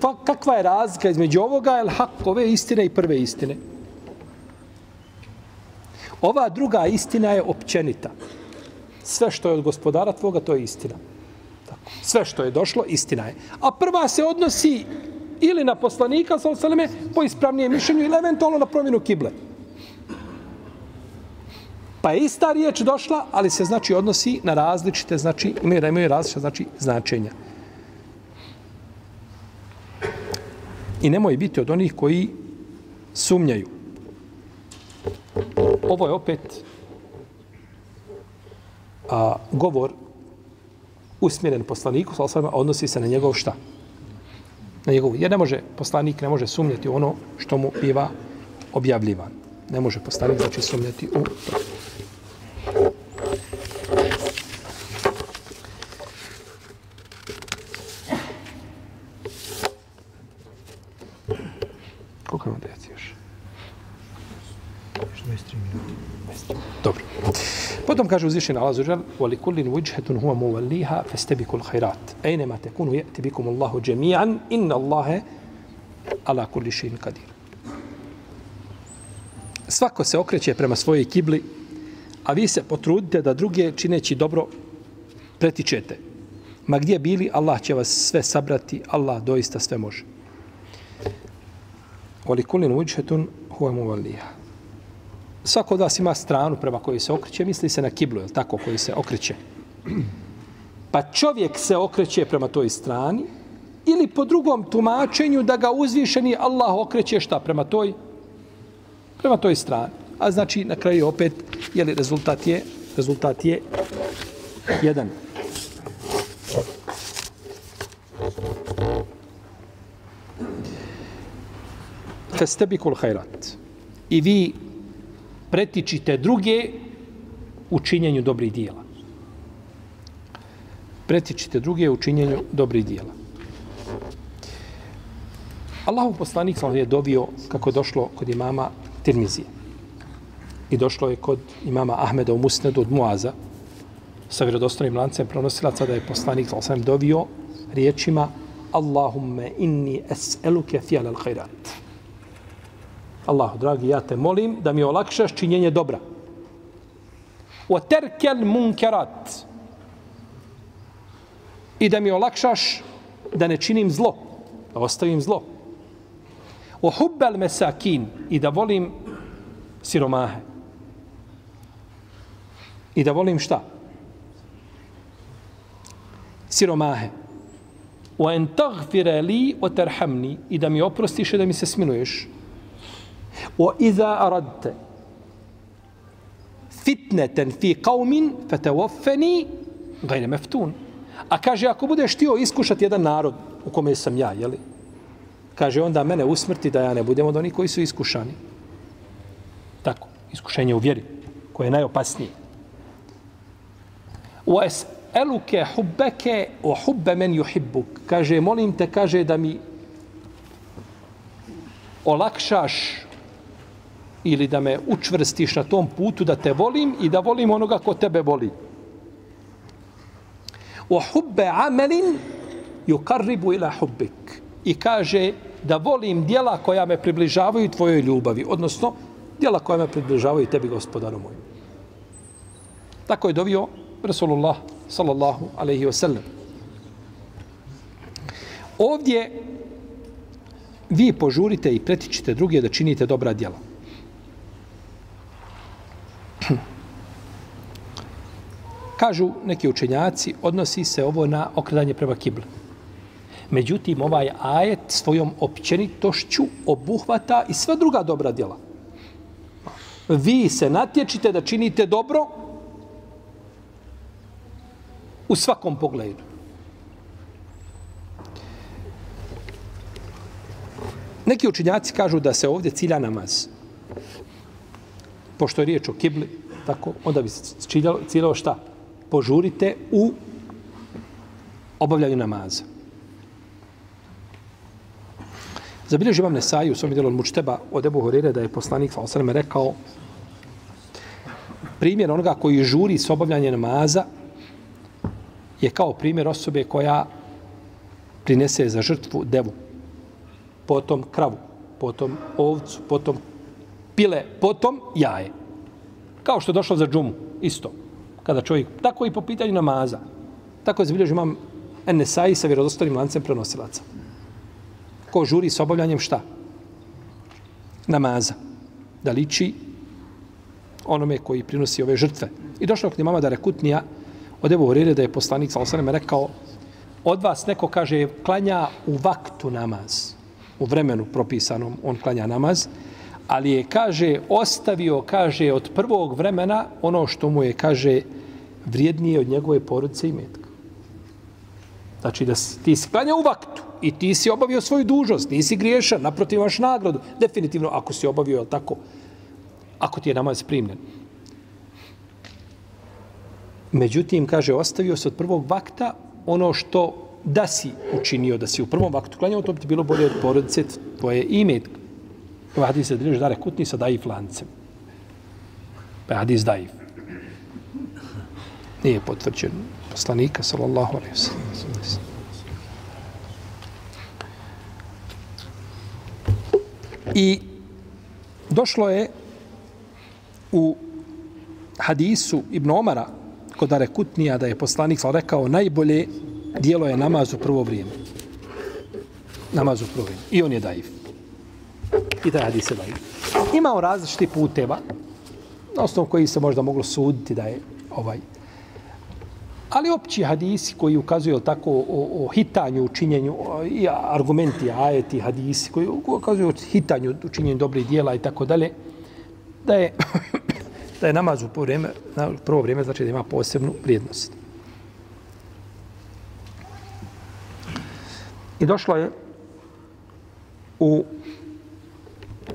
Pa kakva je razlika između ovoga, el hak, ove istine i prve istine? Ova druga istina je općenita. Sve što je od gospodara tvoga, to je istina. Tako. Sve što je došlo, istina je. A prva se odnosi ili na poslanika, sa osaleme, po ispravnijem mišljenju, ili eventualno na promjenu kible. Pa je ista riječ došla, ali se znači odnosi na različite, znači imaju, imaju različite znači, značenja. I nemoj biti od onih koji sumnjaju. Ovo je opet a, govor usmjeren poslaniku, sa odnosi se na njegov šta? Na njegov, jer ne može, poslanik ne može sumnjati ono što mu biva objavljivan. Ne može poslanik znači sumnjati u to. Koliko vam deci još? Još 23 minuta. Dobro Potom kaže uzvišen Allah zužel وَلِكُلِّنْ وِجْهَةٌ هُوَ مُوَلِّيهَا فَاسْتَبِكُوا الْخَيْرَاتِ أَيْنَمَا تَكُونُ يَأْتِ بِكُمُ اللَّهُ جَمِيعًا إِنَّ اللَّهَ عَلَى كُلِّ شَيْءٍ قَدِيرٌ Svako se okreće prema svojoj kibli, a vi se potrudite da druge čineći dobro pretičete. Ma gdje bili, Allah će vas sve sabrati, Allah doista sve može. وَلِكُلِّنْ وِجْهَةٌ هُوَ مُوَلِّيهَا svako od vas ima stranu prema kojoj se okreće, misli se na kiblu, je tako, koji se okreće. Pa čovjek se okreće prema toj strani ili po drugom tumačenju da ga uzvišeni Allah okreće šta prema toj prema toj strani. A znači na kraju opet je li rezultat je rezultat je jedan. Festebikul hajrat. I vi pretičite druge u činjenju dobrih dijela. Pretičite druge u činjenju dobrih dijela. Allahu poslanik sam je dobio kako je došlo kod imama Tirmizije. I došlo je kod imama Ahmeda u Musnedu od Muaza sa vjerodostojnim lancem pronosilaca da je poslanik sam dovio riječima Allahumme inni es'eluke fijal al-khairat. Allahu, dragi, ja te molim da mi olakšaš činjenje dobra. O terkel munkerat. I da mi olakšaš da ne činim zlo. Da ostavim zlo. O hubbel mesakin. I da volim siromahe. I da volim šta? Siromahe. O en tagfire li o terhamni. I da mi oprostiš i da mi se O iza aradte fitneten fi kaumin fetewofeni gajne meftun. A kaže, ako budeš tio iskušati jedan narod u kome sam ja, jeli? Kaže, onda mene usmrti da ja ne budem od onih koji su iskušani. Tako, iskušenje u vjeri, koje je najopasnije. U es eluke hubbeke o hubbe men juhibbuk. Kaže, molim te, kaže, da mi olakšaš ili da me učvrstiš na tom putu da te volim i da volim onoga ko tebe voli. Wa hubbe amelin yuqarribu ila hubbik. I kaže da volim dijela koja me približavaju tvojoj ljubavi, odnosno dijela koja me približavaju tebi, gospodaru moj. Tako je dovio Rasulullah sallallahu alaihi wa sallam. Ovdje vi požurite i pretičite druge da činite dobra djela. Kažu neki učenjaci, odnosi se ovo na okredanje prema kibli. Međutim, ovaj ajet svojom općenitošću obuhvata i sva druga dobra djela. Vi se natječite da činite dobro u svakom pogledu. Neki učinjaci kažu da se ovdje cilja namaz. Pošto je riječ o kibli, tako, onda bi se ciljalo, ciljalo šta? Požurite u obavljanju namaza. Zabilježi vam Nesaju u svom delu Mučteba od Ebu Horire da je poslanik Falsaleme rekao primjer onoga koji žuri s obavljanjem namaza je kao primjer osobe koja prinese za žrtvu devu, potom kravu, potom ovcu, potom pile, potom jaje. Kao što je došlo za džumu, isto. Kada čovjek, tako i po pitanju namaza. Tako je zabilježio imam Enesai sa vjerozostanim lancem prenosilaca. Ko žuri s obavljanjem šta? Namaza. Da liči onome koji prinosi ove žrtve. I došlo k njima da rekutnija od Ebu Horire da je poslanik sa osanem rekao od vas neko kaže klanja u vaktu namaz. U vremenu propisanom on klanja namaz. Ali je, kaže, ostavio, kaže, od prvog vremena ono što mu je, kaže, vrijednije od njegove porodice i metka. Znači da si, ti si klanja u vaktu i ti si obavio svoju dužnost, nisi griješan, naprotiv imaš nagradu. Definitivno, ako si obavio, tako, ako ti je namaz primljen. Međutim, kaže, ostavio se od prvog vakta ono što da si učinio, da si u prvom vaktu klanjao, to bi ti bilo bolje od porodice tvoje imetka. Ovaj hadis se drži dare kutni sa daif lancem. Pa hadis daif. Nije potvrđen poslanika, sallallahu alaihi wa. I došlo je u hadisu Ibn Omara, kod Arekutnija da je poslanik sal rekao najbolje dijelo je namaz u prvo vrijeme. Namaz u prvo vrijeme. I on je daif. I taj hadis je daif. Imao različiti puteva, na osnovu koji se možda moglo suditi da je ovaj Ali opći hadisi koji ukazuju tako o, o hitanju, učinjenju, i argumenti, ajeti, hadisi koji ukazuju o hitanju, učinjenju dobrih dijela i tako dalje, da je, da je namaz u prvo vrijeme, na prvo vrijeme znači da ima posebnu vrijednost. I došlo je u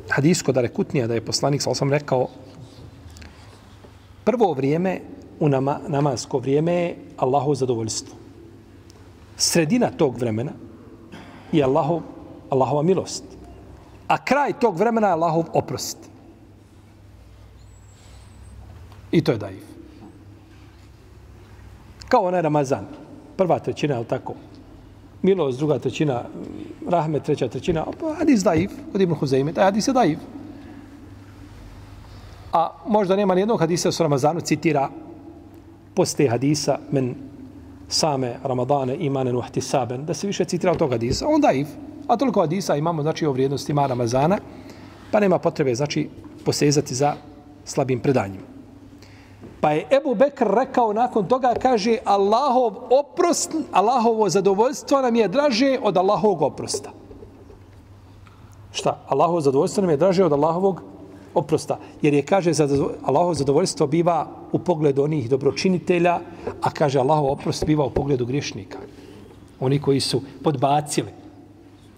hadisko da rekutnija da je poslanik, sa sam rekao, prvo vrijeme u nama, namasko vrijeme je Allahov zadovoljstvo. Sredina tog vremena je Allahov, Allahova milost. A kraj tog vremena je Allahov oprost. I to je daif. Kao onaj Ramazan. Prva trećina, je tako? Milost, druga trećina, rahmet, treća trećina. Pa hadis daif, od Ibn Huzeime, taj hadis je daif. A možda nema nijednog hadisa s Ramazanu citira poste hadisa men same Ramadane imanen uhtisaben, da se više citira od tog hadisa, on daif. A toliko hadisa imamo, znači, o vrijednostima Ramazana, pa nema potrebe, znači, posezati za slabim predanjima. Pa je Ebu Bekr rekao nakon toga, kaže, Allahov oprost, Allahovo zadovoljstvo nam je draže od Allahovog oprosta. Šta? Allahovo zadovoljstvo nam je draže od Allahovog oprosta. Jer je, kaže, Allahovo zadovoljstvo biva u pogledu onih dobročinitelja, a kaže, Allahov oprost biva u pogledu griješnika. Oni koji su podbacili.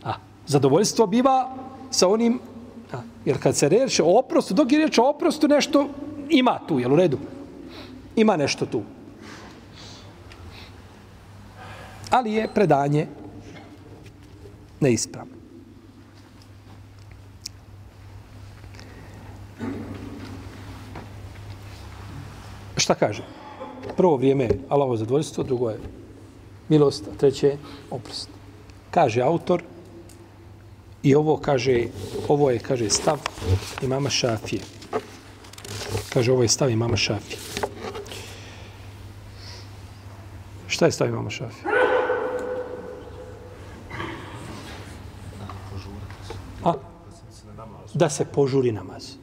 A, zadovoljstvo biva sa onim, a, jer kad se reče o oprostu, dok je reč o oprostu, nešto ima tu, jel u redu? Ima nešto tu. Ali je predanje neispravno. Šta kaže? Prvo vrijeme je Allahovo zadovoljstvo, drugo je milost, a treće je oprost. Kaže autor, i ovo kaže, ovo je, kaže, stav imama Šafije. Kaže, ovo je stav imama Šafije. Šta je stav imama Šafije? A? Da se požuri namaz.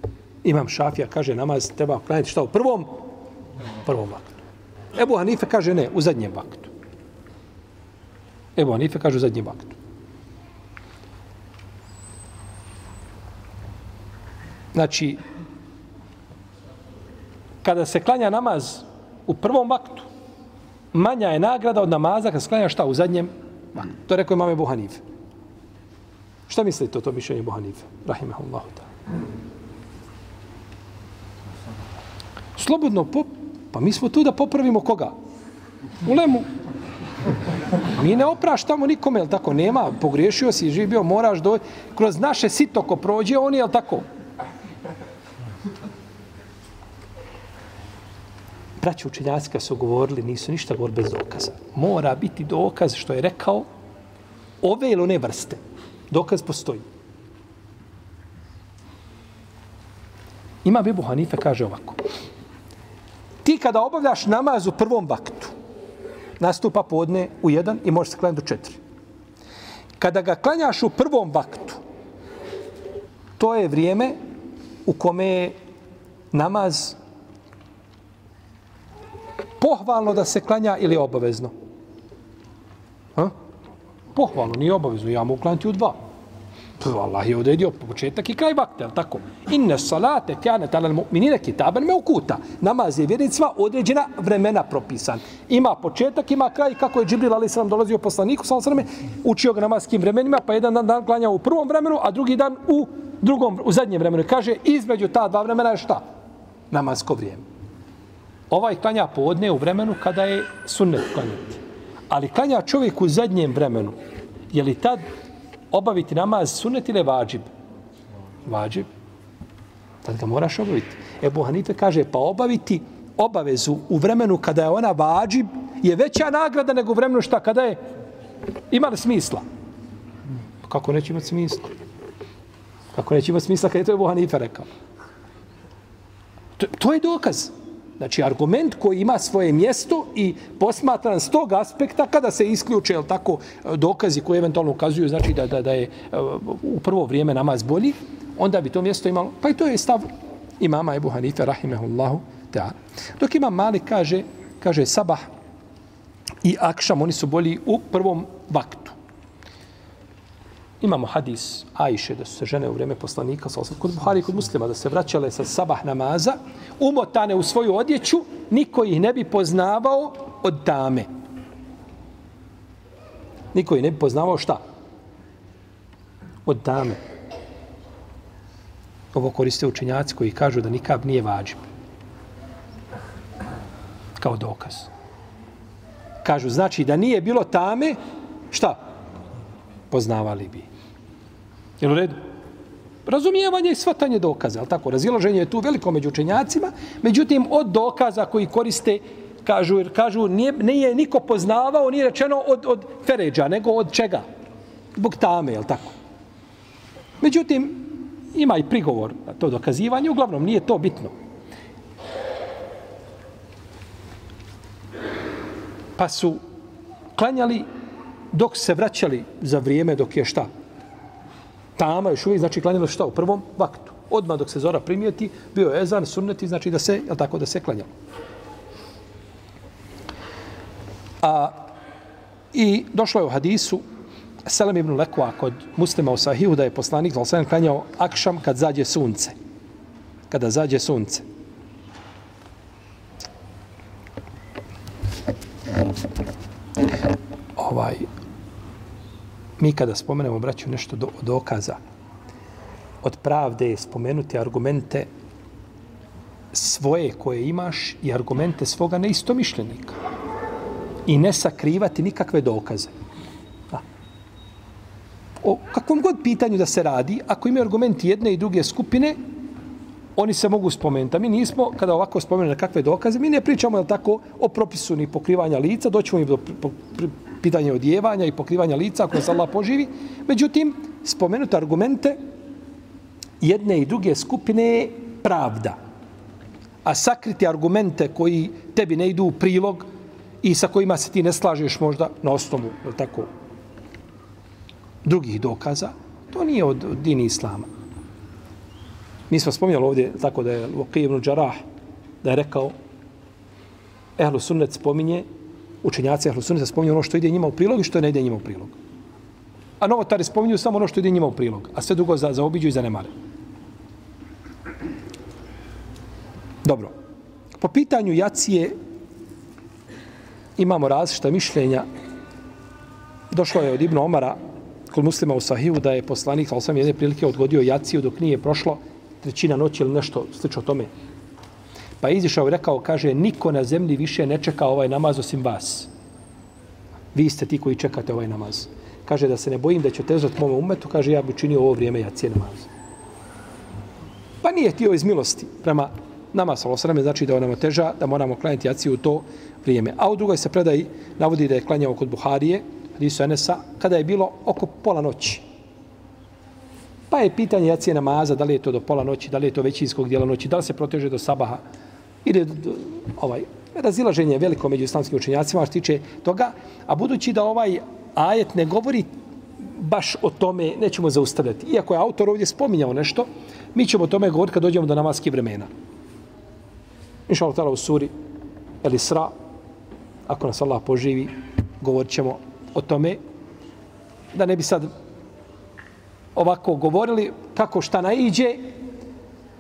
Imam Šafija, kaže, namaz treba klanjati šta u prvom? Prvom vaktu. Ebu Hanife kaže ne, u zadnjem vaktu. Ebu Hanife kaže u zadnjem vaktu. Znači, kada se klanja namaz u prvom vaktu, manja je nagrada od namaza kada se klanja šta u zadnjem vaktu. To je rekao imam Ebu Hanife. Šta mislite o to mišljenju Ebu Hanife? Rahimahullahu ta'ala. Slobodno pop, Pa mi smo tu da popravimo koga? Ulemu. Mi ne opraštamo nikome, jel tako? Nema, pogriješio si, živio, moraš do... Kroz naše sito ko prođe, oni, jel tako? Braći učenjaci su govorili, nisu ništa govorili bez dokaza. Mora biti dokaz što je rekao ove ili one vrste. Dokaz postoji. Ima Bebu Hanife, kaže ovako. Ti kada obavljaš namaz u prvom vaktu, nastupa podne u jedan i može se klanjati do četiri. Kada ga klanjaš u prvom vaktu, to je vrijeme u kome je namaz pohvalno da se klanja ili obavezno? Ha? Pohvalno, nije obavezno. Ja mogu klanjati u dva. Allah je odredio početak i kraj vakta, tako? Inne salate kjane talal mu'minine kitaben me ukuta. Namaz je vjernicima određena vremena propisan. Ima početak, ima kraj, kako je Džibril ali sam dolazio poslaniku, sam sam učio ga namaskim vremenima, pa jedan dan, dan klanjao u prvom vremenu, a drugi dan u drugom, u zadnjem vremenu. Kaže, između ta dva vremena je šta? Namasko vrijeme. Ovaj klanja podne u vremenu kada je sunnet klanjati. Ali klanja čovjek u zadnjem vremenu. Je li tad obaviti namaz sunnet ili vađib? Vađib. Tad ga moraš obaviti. Ebu Hanife kaže, pa obaviti obavezu u vremenu kada je ona vađib je veća nagrada nego u vremenu šta kada je ima li smisla? Kako neće imati smisla? Kako neće imati smisla kada je to Ebu Hanife rekao? To, to je dokaz. Znači, argument koji ima svoje mjesto i posmatran s tog aspekta, kada se isključe, jel tako, dokazi koji eventualno ukazuju, znači da, da, da je e, u prvo vrijeme namaz bolji, onda bi to mjesto imalo, pa i to je stav imama Ebu Hanife, rahimehullahu, ta'ala. Dok imam mali kaže, kaže sabah i akšam, oni su bolji u prvom vaktu. Imamo hadis Ajše da su se žene u vrijeme poslanika, kod Buhari i kod muslima, da se vraćale sa sabah namaza, umotane u svoju odjeću, niko ih ne bi poznavao od dame. Niko ih ne bi poznavao šta? Od dame. Ovo koriste učenjaci koji kažu da nikab nije vađib. Kao dokaz. Kažu, znači da nije bilo tame, šta? Poznavali bi. Jel u redu? Razumijevanje i svatanje dokaza, ali tako? Razilaženje je tu veliko među učenjacima, međutim, od dokaza koji koriste, kažu, jer kažu, nije, nije niko poznavao, nije rečeno od, od Feređa, nego od čega? Zbog tame, jel tako? Međutim, ima i prigovor na to dokazivanje, uglavnom nije to bitno. Pa su klanjali dok se vraćali za vrijeme dok je šta? Tama još uvijek, znači klanjalo šta u prvom vaktu. Odmah dok se zora primijeti, bio je ezan, sunneti, znači da se, je tako, da se klanjalo. A, I došlo je u hadisu, Selam ibn Lekua kod muslima u Sahihu da je poslanik zal klanjao akšam kad zađe sunce. Kada zađe sunce. Ovaj, mi kada spomenemo, braću, nešto do, dokaza, od pravde je spomenuti argumente svoje koje imaš i argumente svoga neistomišljenika. I ne sakrivati nikakve dokaze. A. O kakvom god pitanju da se radi, ako imaju argumenti jedne i druge skupine, oni se mogu spomenuti. A mi nismo, kada ovako spomenemo kakve dokaze, mi ne pričamo jel tako, o propisu ni pokrivanja lica, doćemo im do pitanja odjevanja i pokrivanja lica ako se Allah poživi. Međutim, spomenuti argumente jedne i druge skupine je pravda. A sakriti argumente koji tebi ne idu u prilog i sa kojima se ti ne slažeš možda na osnovu tako, drugih dokaza, to nije od, od dini Islama. Mi smo spominjali ovdje tako da je Luqi ibn Đarah da je rekao Ehlu Sunnet spominje učenjaci Ehlu Sunnet spominju ono što ide njima u prilog i što ne ide njima u prilog. A novotari spominju samo ono što ide njima u prilog, a sve drugo za, za obiđu i zanemare. Dobro. Po pitanju jacije imamo različita mišljenja. Došlo je od Ibn Omara kod muslima u Sahiju da je poslanik, ali sam jedne prilike odgodio jaciju dok nije prošlo trećina noći ili nešto slično tome. Pa je izišao i rekao, kaže, niko na zemlji više ne čeka ovaj namaz osim vas. Vi ste ti koji čekate ovaj namaz. Kaže da se ne bojim da će tezat mome umetu, kaže ja bi činio ovo vrijeme ja cijel namaz. Pa nije htio iz milosti prema nama sa znači da nam teža, da moramo klanjati jaciju u to vrijeme. A u drugoj se predaj navodi da je klanjao kod Buharije, Hadisu Enesa, kada je bilo oko pola noći. Pa je pitanje jacije namaza, da li je to do pola noći, da li je to većinskog dijela noći, da li se proteže do sabaha. ide ovaj, razilaženje je veliko među islamskim učenjacima što se tiče toga, a budući da ovaj ajet ne govori baš o tome, nećemo zaustavljati. Iako je autor ovdje spominjao nešto, mi ćemo o tome govoriti kad dođemo do namaskih vremena. Inša Allah u suri El Isra, ako nas Allah poživi, govorit ćemo o tome, da ne bi sad ovako govorili kako šta naiđe,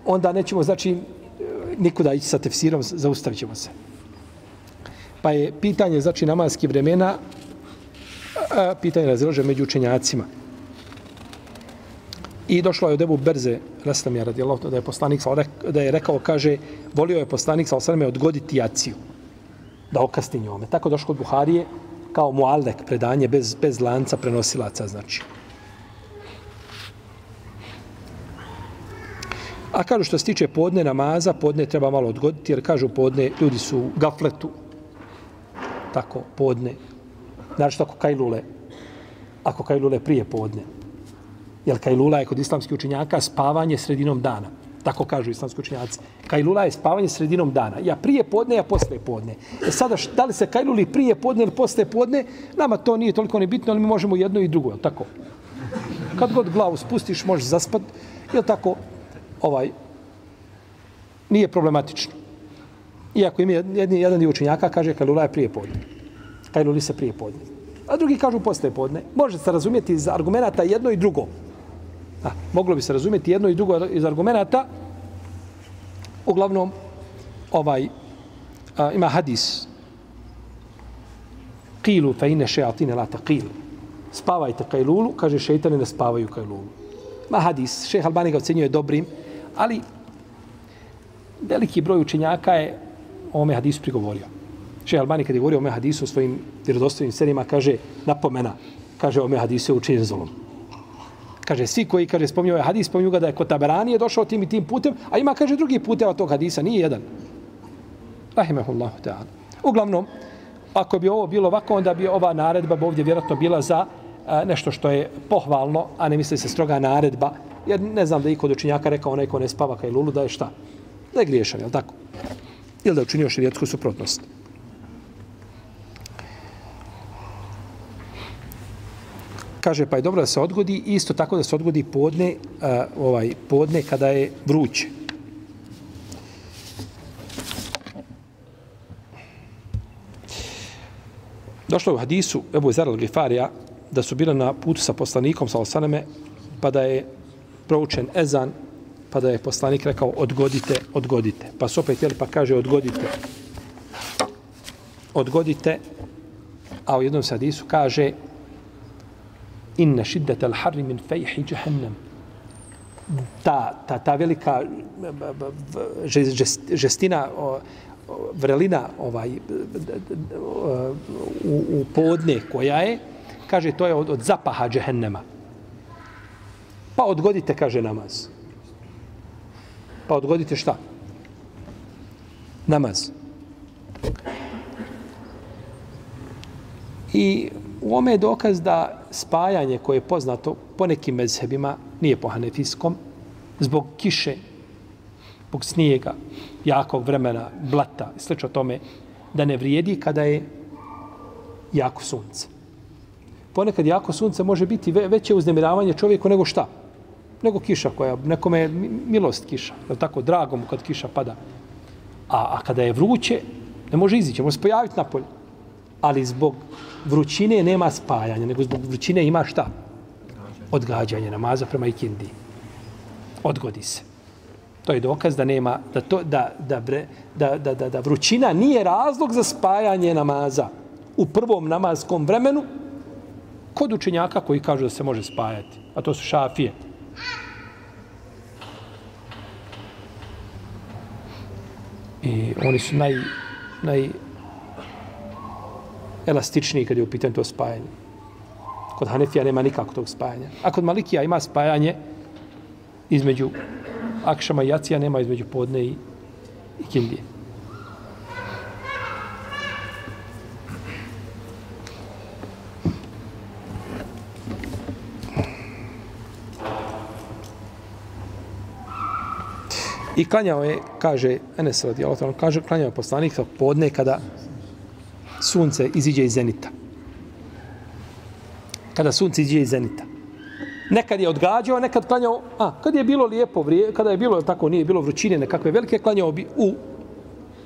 onda nećemo, znači, nikuda ići sa tefsirom, zaustavit ćemo se. Pa je pitanje, znači, namaskih vremena, a, pitanje razilaže među učenjacima. I došlo je od Ebu Berze, Reslam je radijallahu da je poslanik, da je rekao, kaže, volio je poslanik, sa osrame, odgoditi jaciju, da okasti njome. Tako došlo od Buharije, kao muallek predanje, bez, bez lanca prenosilaca, znači. A kažu što se tiče podne namaza, podne treba malo odgoditi, jer kažu podne, ljudi su u gafletu, tako, podne. Znači, ako kajlule, ako kajlule prije podne. Jer kajlula je kod islamskih učenjaka spavanje sredinom dana. Tako kažu islamski učenjaci. Kajlula je spavanje sredinom dana. Ja prije podne, ja posle podne. E sada, da li se kajluli prije podne ili posle podne, nama to nije toliko ni bitno, ali mi možemo jedno i drugo, je tako? Kad god glavu spustiš, možeš zaspat, je tako? Ovaj, nije problematično. Iako ima jedni, jedan dio učenjaka kaže kajlula je prije podne. Kajluli se prije podne. A drugi kažu posle podne. Može se razumjeti iz argumenta jedno i drugo. A, moglo bi se razumjeti jedno i drugo iz argumenta. Uglavnom, ovaj, a, ima hadis. Kilu fe ine šeatine la taqil. Spavajte kajlulu, kaže šeitane ne spavaju kajlulu. Ma hadis, šeha Albani ga ocenjuje dobrim, ali veliki broj učenjaka je o ome hadisu prigovorio. Šeha Albani kada je govorio o ome hadisu u svojim vjerodostojnim serijima, kaže napomena, kaže o ome hadisu je učinjen zolom. Kaže, svi koji, kaže, spominju ovaj hadis, spominju ga da je kod Taberani je došao tim i tim putem, a ima, kaže, drugi puteva tog hadisa, nije jedan. Rahimahullahu ta'ala. Uglavnom, ako bi ovo bilo ovako, onda bi ova naredba bi ovdje vjerojatno bila za nešto što je pohvalno, a ne misli se stroga naredba, jer ne znam da je i kod učinjaka rekao onaj ko ne spava kaj lulu, da je šta? Da je griješan, je li tako? Ili da je učinio širijetsku suprotnost. Kaže, pa je dobro da se odgodi, isto tako da se odgodi podne, uh, ovaj, podne kada je vruće. Došlo je u hadisu Ebu Zer al-Gifarija da su bila na putu sa poslanikom, sa osaname, pa da je proučen ezan, pa da je poslanik rekao odgodite, odgodite. Pa su opet jeli, pa kaže odgodite. Odgodite, a u jednom sadisu kaže inne šiddete al harri min fejhi jahannam. Ta, ta, ta velika žestina, vrelina ovaj, u, u podne koja je, kaže to je od, od zapaha džehennema. Pa odgodite, kaže namaz. Pa odgodite šta? Namaz. I u ome je dokaz da spajanje koje je poznato po nekim mezhebima, nije po hanefijskom, zbog kiše, zbog snijega, jakog vremena, blata i sl. tome, da ne vrijedi kada je jako sunce. Ponekad jako sunce može biti ve- veće uznemiravanje čovjeku nego šta? Nego kiša koja, nekome je milost kiša, je tako, drago mu kad kiša pada. A, a kada je vruće, ne može izići, može se pojaviti napolje. Ali zbog vrućine nema spajanja, nego zbog vrućine ima šta? Odgađanje namaza prema ikindi. Odgodi se. To je dokaz da nema, da, to, da, da, bre, da, da, da, da vrućina nije razlog za spajanje namaza u prvom namaskom vremenu kod učenjaka koji kažu da se može spajati. A to su šafije. I oni su naj, naj elastičniji kad je u pitanju to spajanje. Kod Hanefija nema nikako tog spajanja. A kod Malikija ima spajanje između Akšama i Jacija, nema između podne i, i Kindije. I klanjao je, kaže Enes radijallahu kaže klanjao je poslanik podne kada sunce iziđe iz zenita. Kada sunce iziđe iz zenita. Nekad je odgađao, nekad klanjao, a kad je bilo lijepo vrije, kada je bilo tako, nije bilo vrućine, nekakve velike, klanjao bi u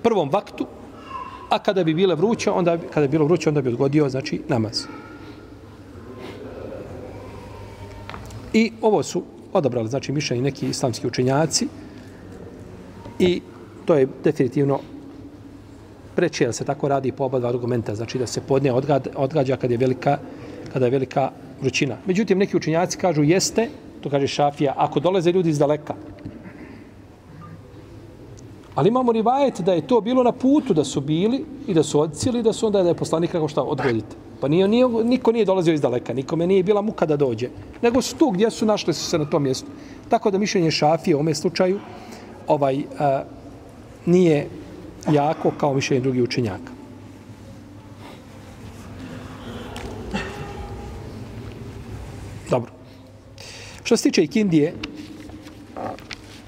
prvom vaktu, a kada bi bile vruće, onda bi, kada bi bilo vruće, onda bi odgodio, znači, namaz. I ovo su odabrali, znači, mišljenje neki islamski učenjaci i to je definitivno preče da se tako radi po oba dva argumenta, znači da se podne odgađa, odgađa kad je velika, kada je velika vrućina. Međutim, neki učinjaci kažu jeste, to kaže Šafija, ako dolaze ljudi iz daleka. Ali imamo rivajet da je to bilo na putu da su bili i da su odcijeli da su onda da je poslanik rekao šta odgodite. Pa nije, nije, niko nije dolazio iz daleka, nikome nije bila muka da dođe. Nego su tu gdje su našli su se na tom mjestu. Tako da mišljenje Šafije u ovom slučaju ovaj, a, nije jako kao mišljenje drugih učenjaka. Dobro. Što se tiče ikindije,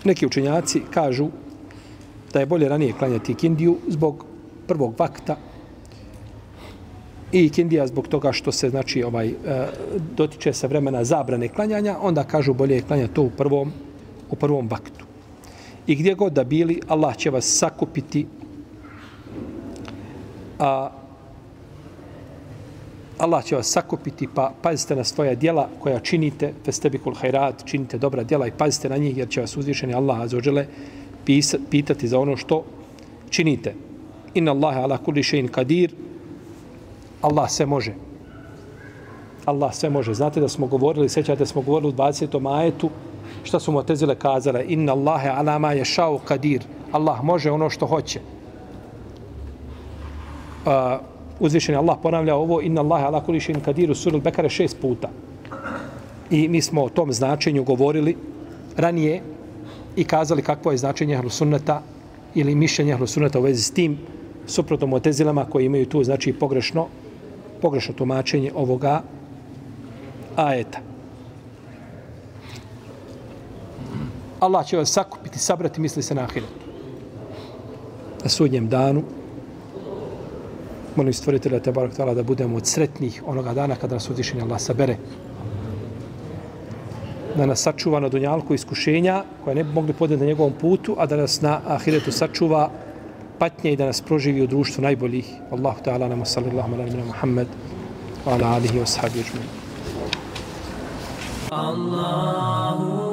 neki učenjaci kažu da je bolje ranije klanjati ikindiju zbog prvog vakta i ikindija zbog toga što se znači ovaj e, dotiče se vremena zabrane klanjanja, onda kažu bolje je klanjati to u prvom, u prvom vaktu. I gdje god da bili, Allah će vas sakupiti a Allah će vas sakupiti, pa pazite na svoja djela koja činite, festebikul hajrat, činite dobra djela i pazite na njih, jer će vas uzvišeni Allah azođele pitati za ono što činite. Inna Allahe ala kulli še'in kadir, Allah sve može. Allah sve može. Znate da smo govorili, sećate da smo govorili u 20. majetu, šta su mu kazale? Inna Allahe ala ma je qadir. kadir. Allah može ono što hoće uh, uzvišeni Allah ponavlja ovo inna Allahe ala kulli shay'in kadir sura al-Bekare šest puta. I mi smo o tom značenju govorili ranije i kazali kakvo je značenje Ahlusunneta ili mišljenje Ahlusunneta u vezi s tim suprotno motezilama koji imaju tu znači pogrešno pogrešno tumačenje ovoga ajeta. Allah će vas sakupiti, sabrati, misli se na ahiretu. Na sudnjem danu, molim stvoritelja te barak da budemo od sretnih onoga dana kada nas uzvišenje Allah sabere. Da nas sačuva na dunjalku iskušenja koje ne bi mogli podeti na njegovom putu, a da nas na ahiretu sačuva patnje i da nas proživi u društvu najboljih. Allahu ta'ala namo sallallahu ala nabina Muhammed wa ala alihi wa sahabi Allahu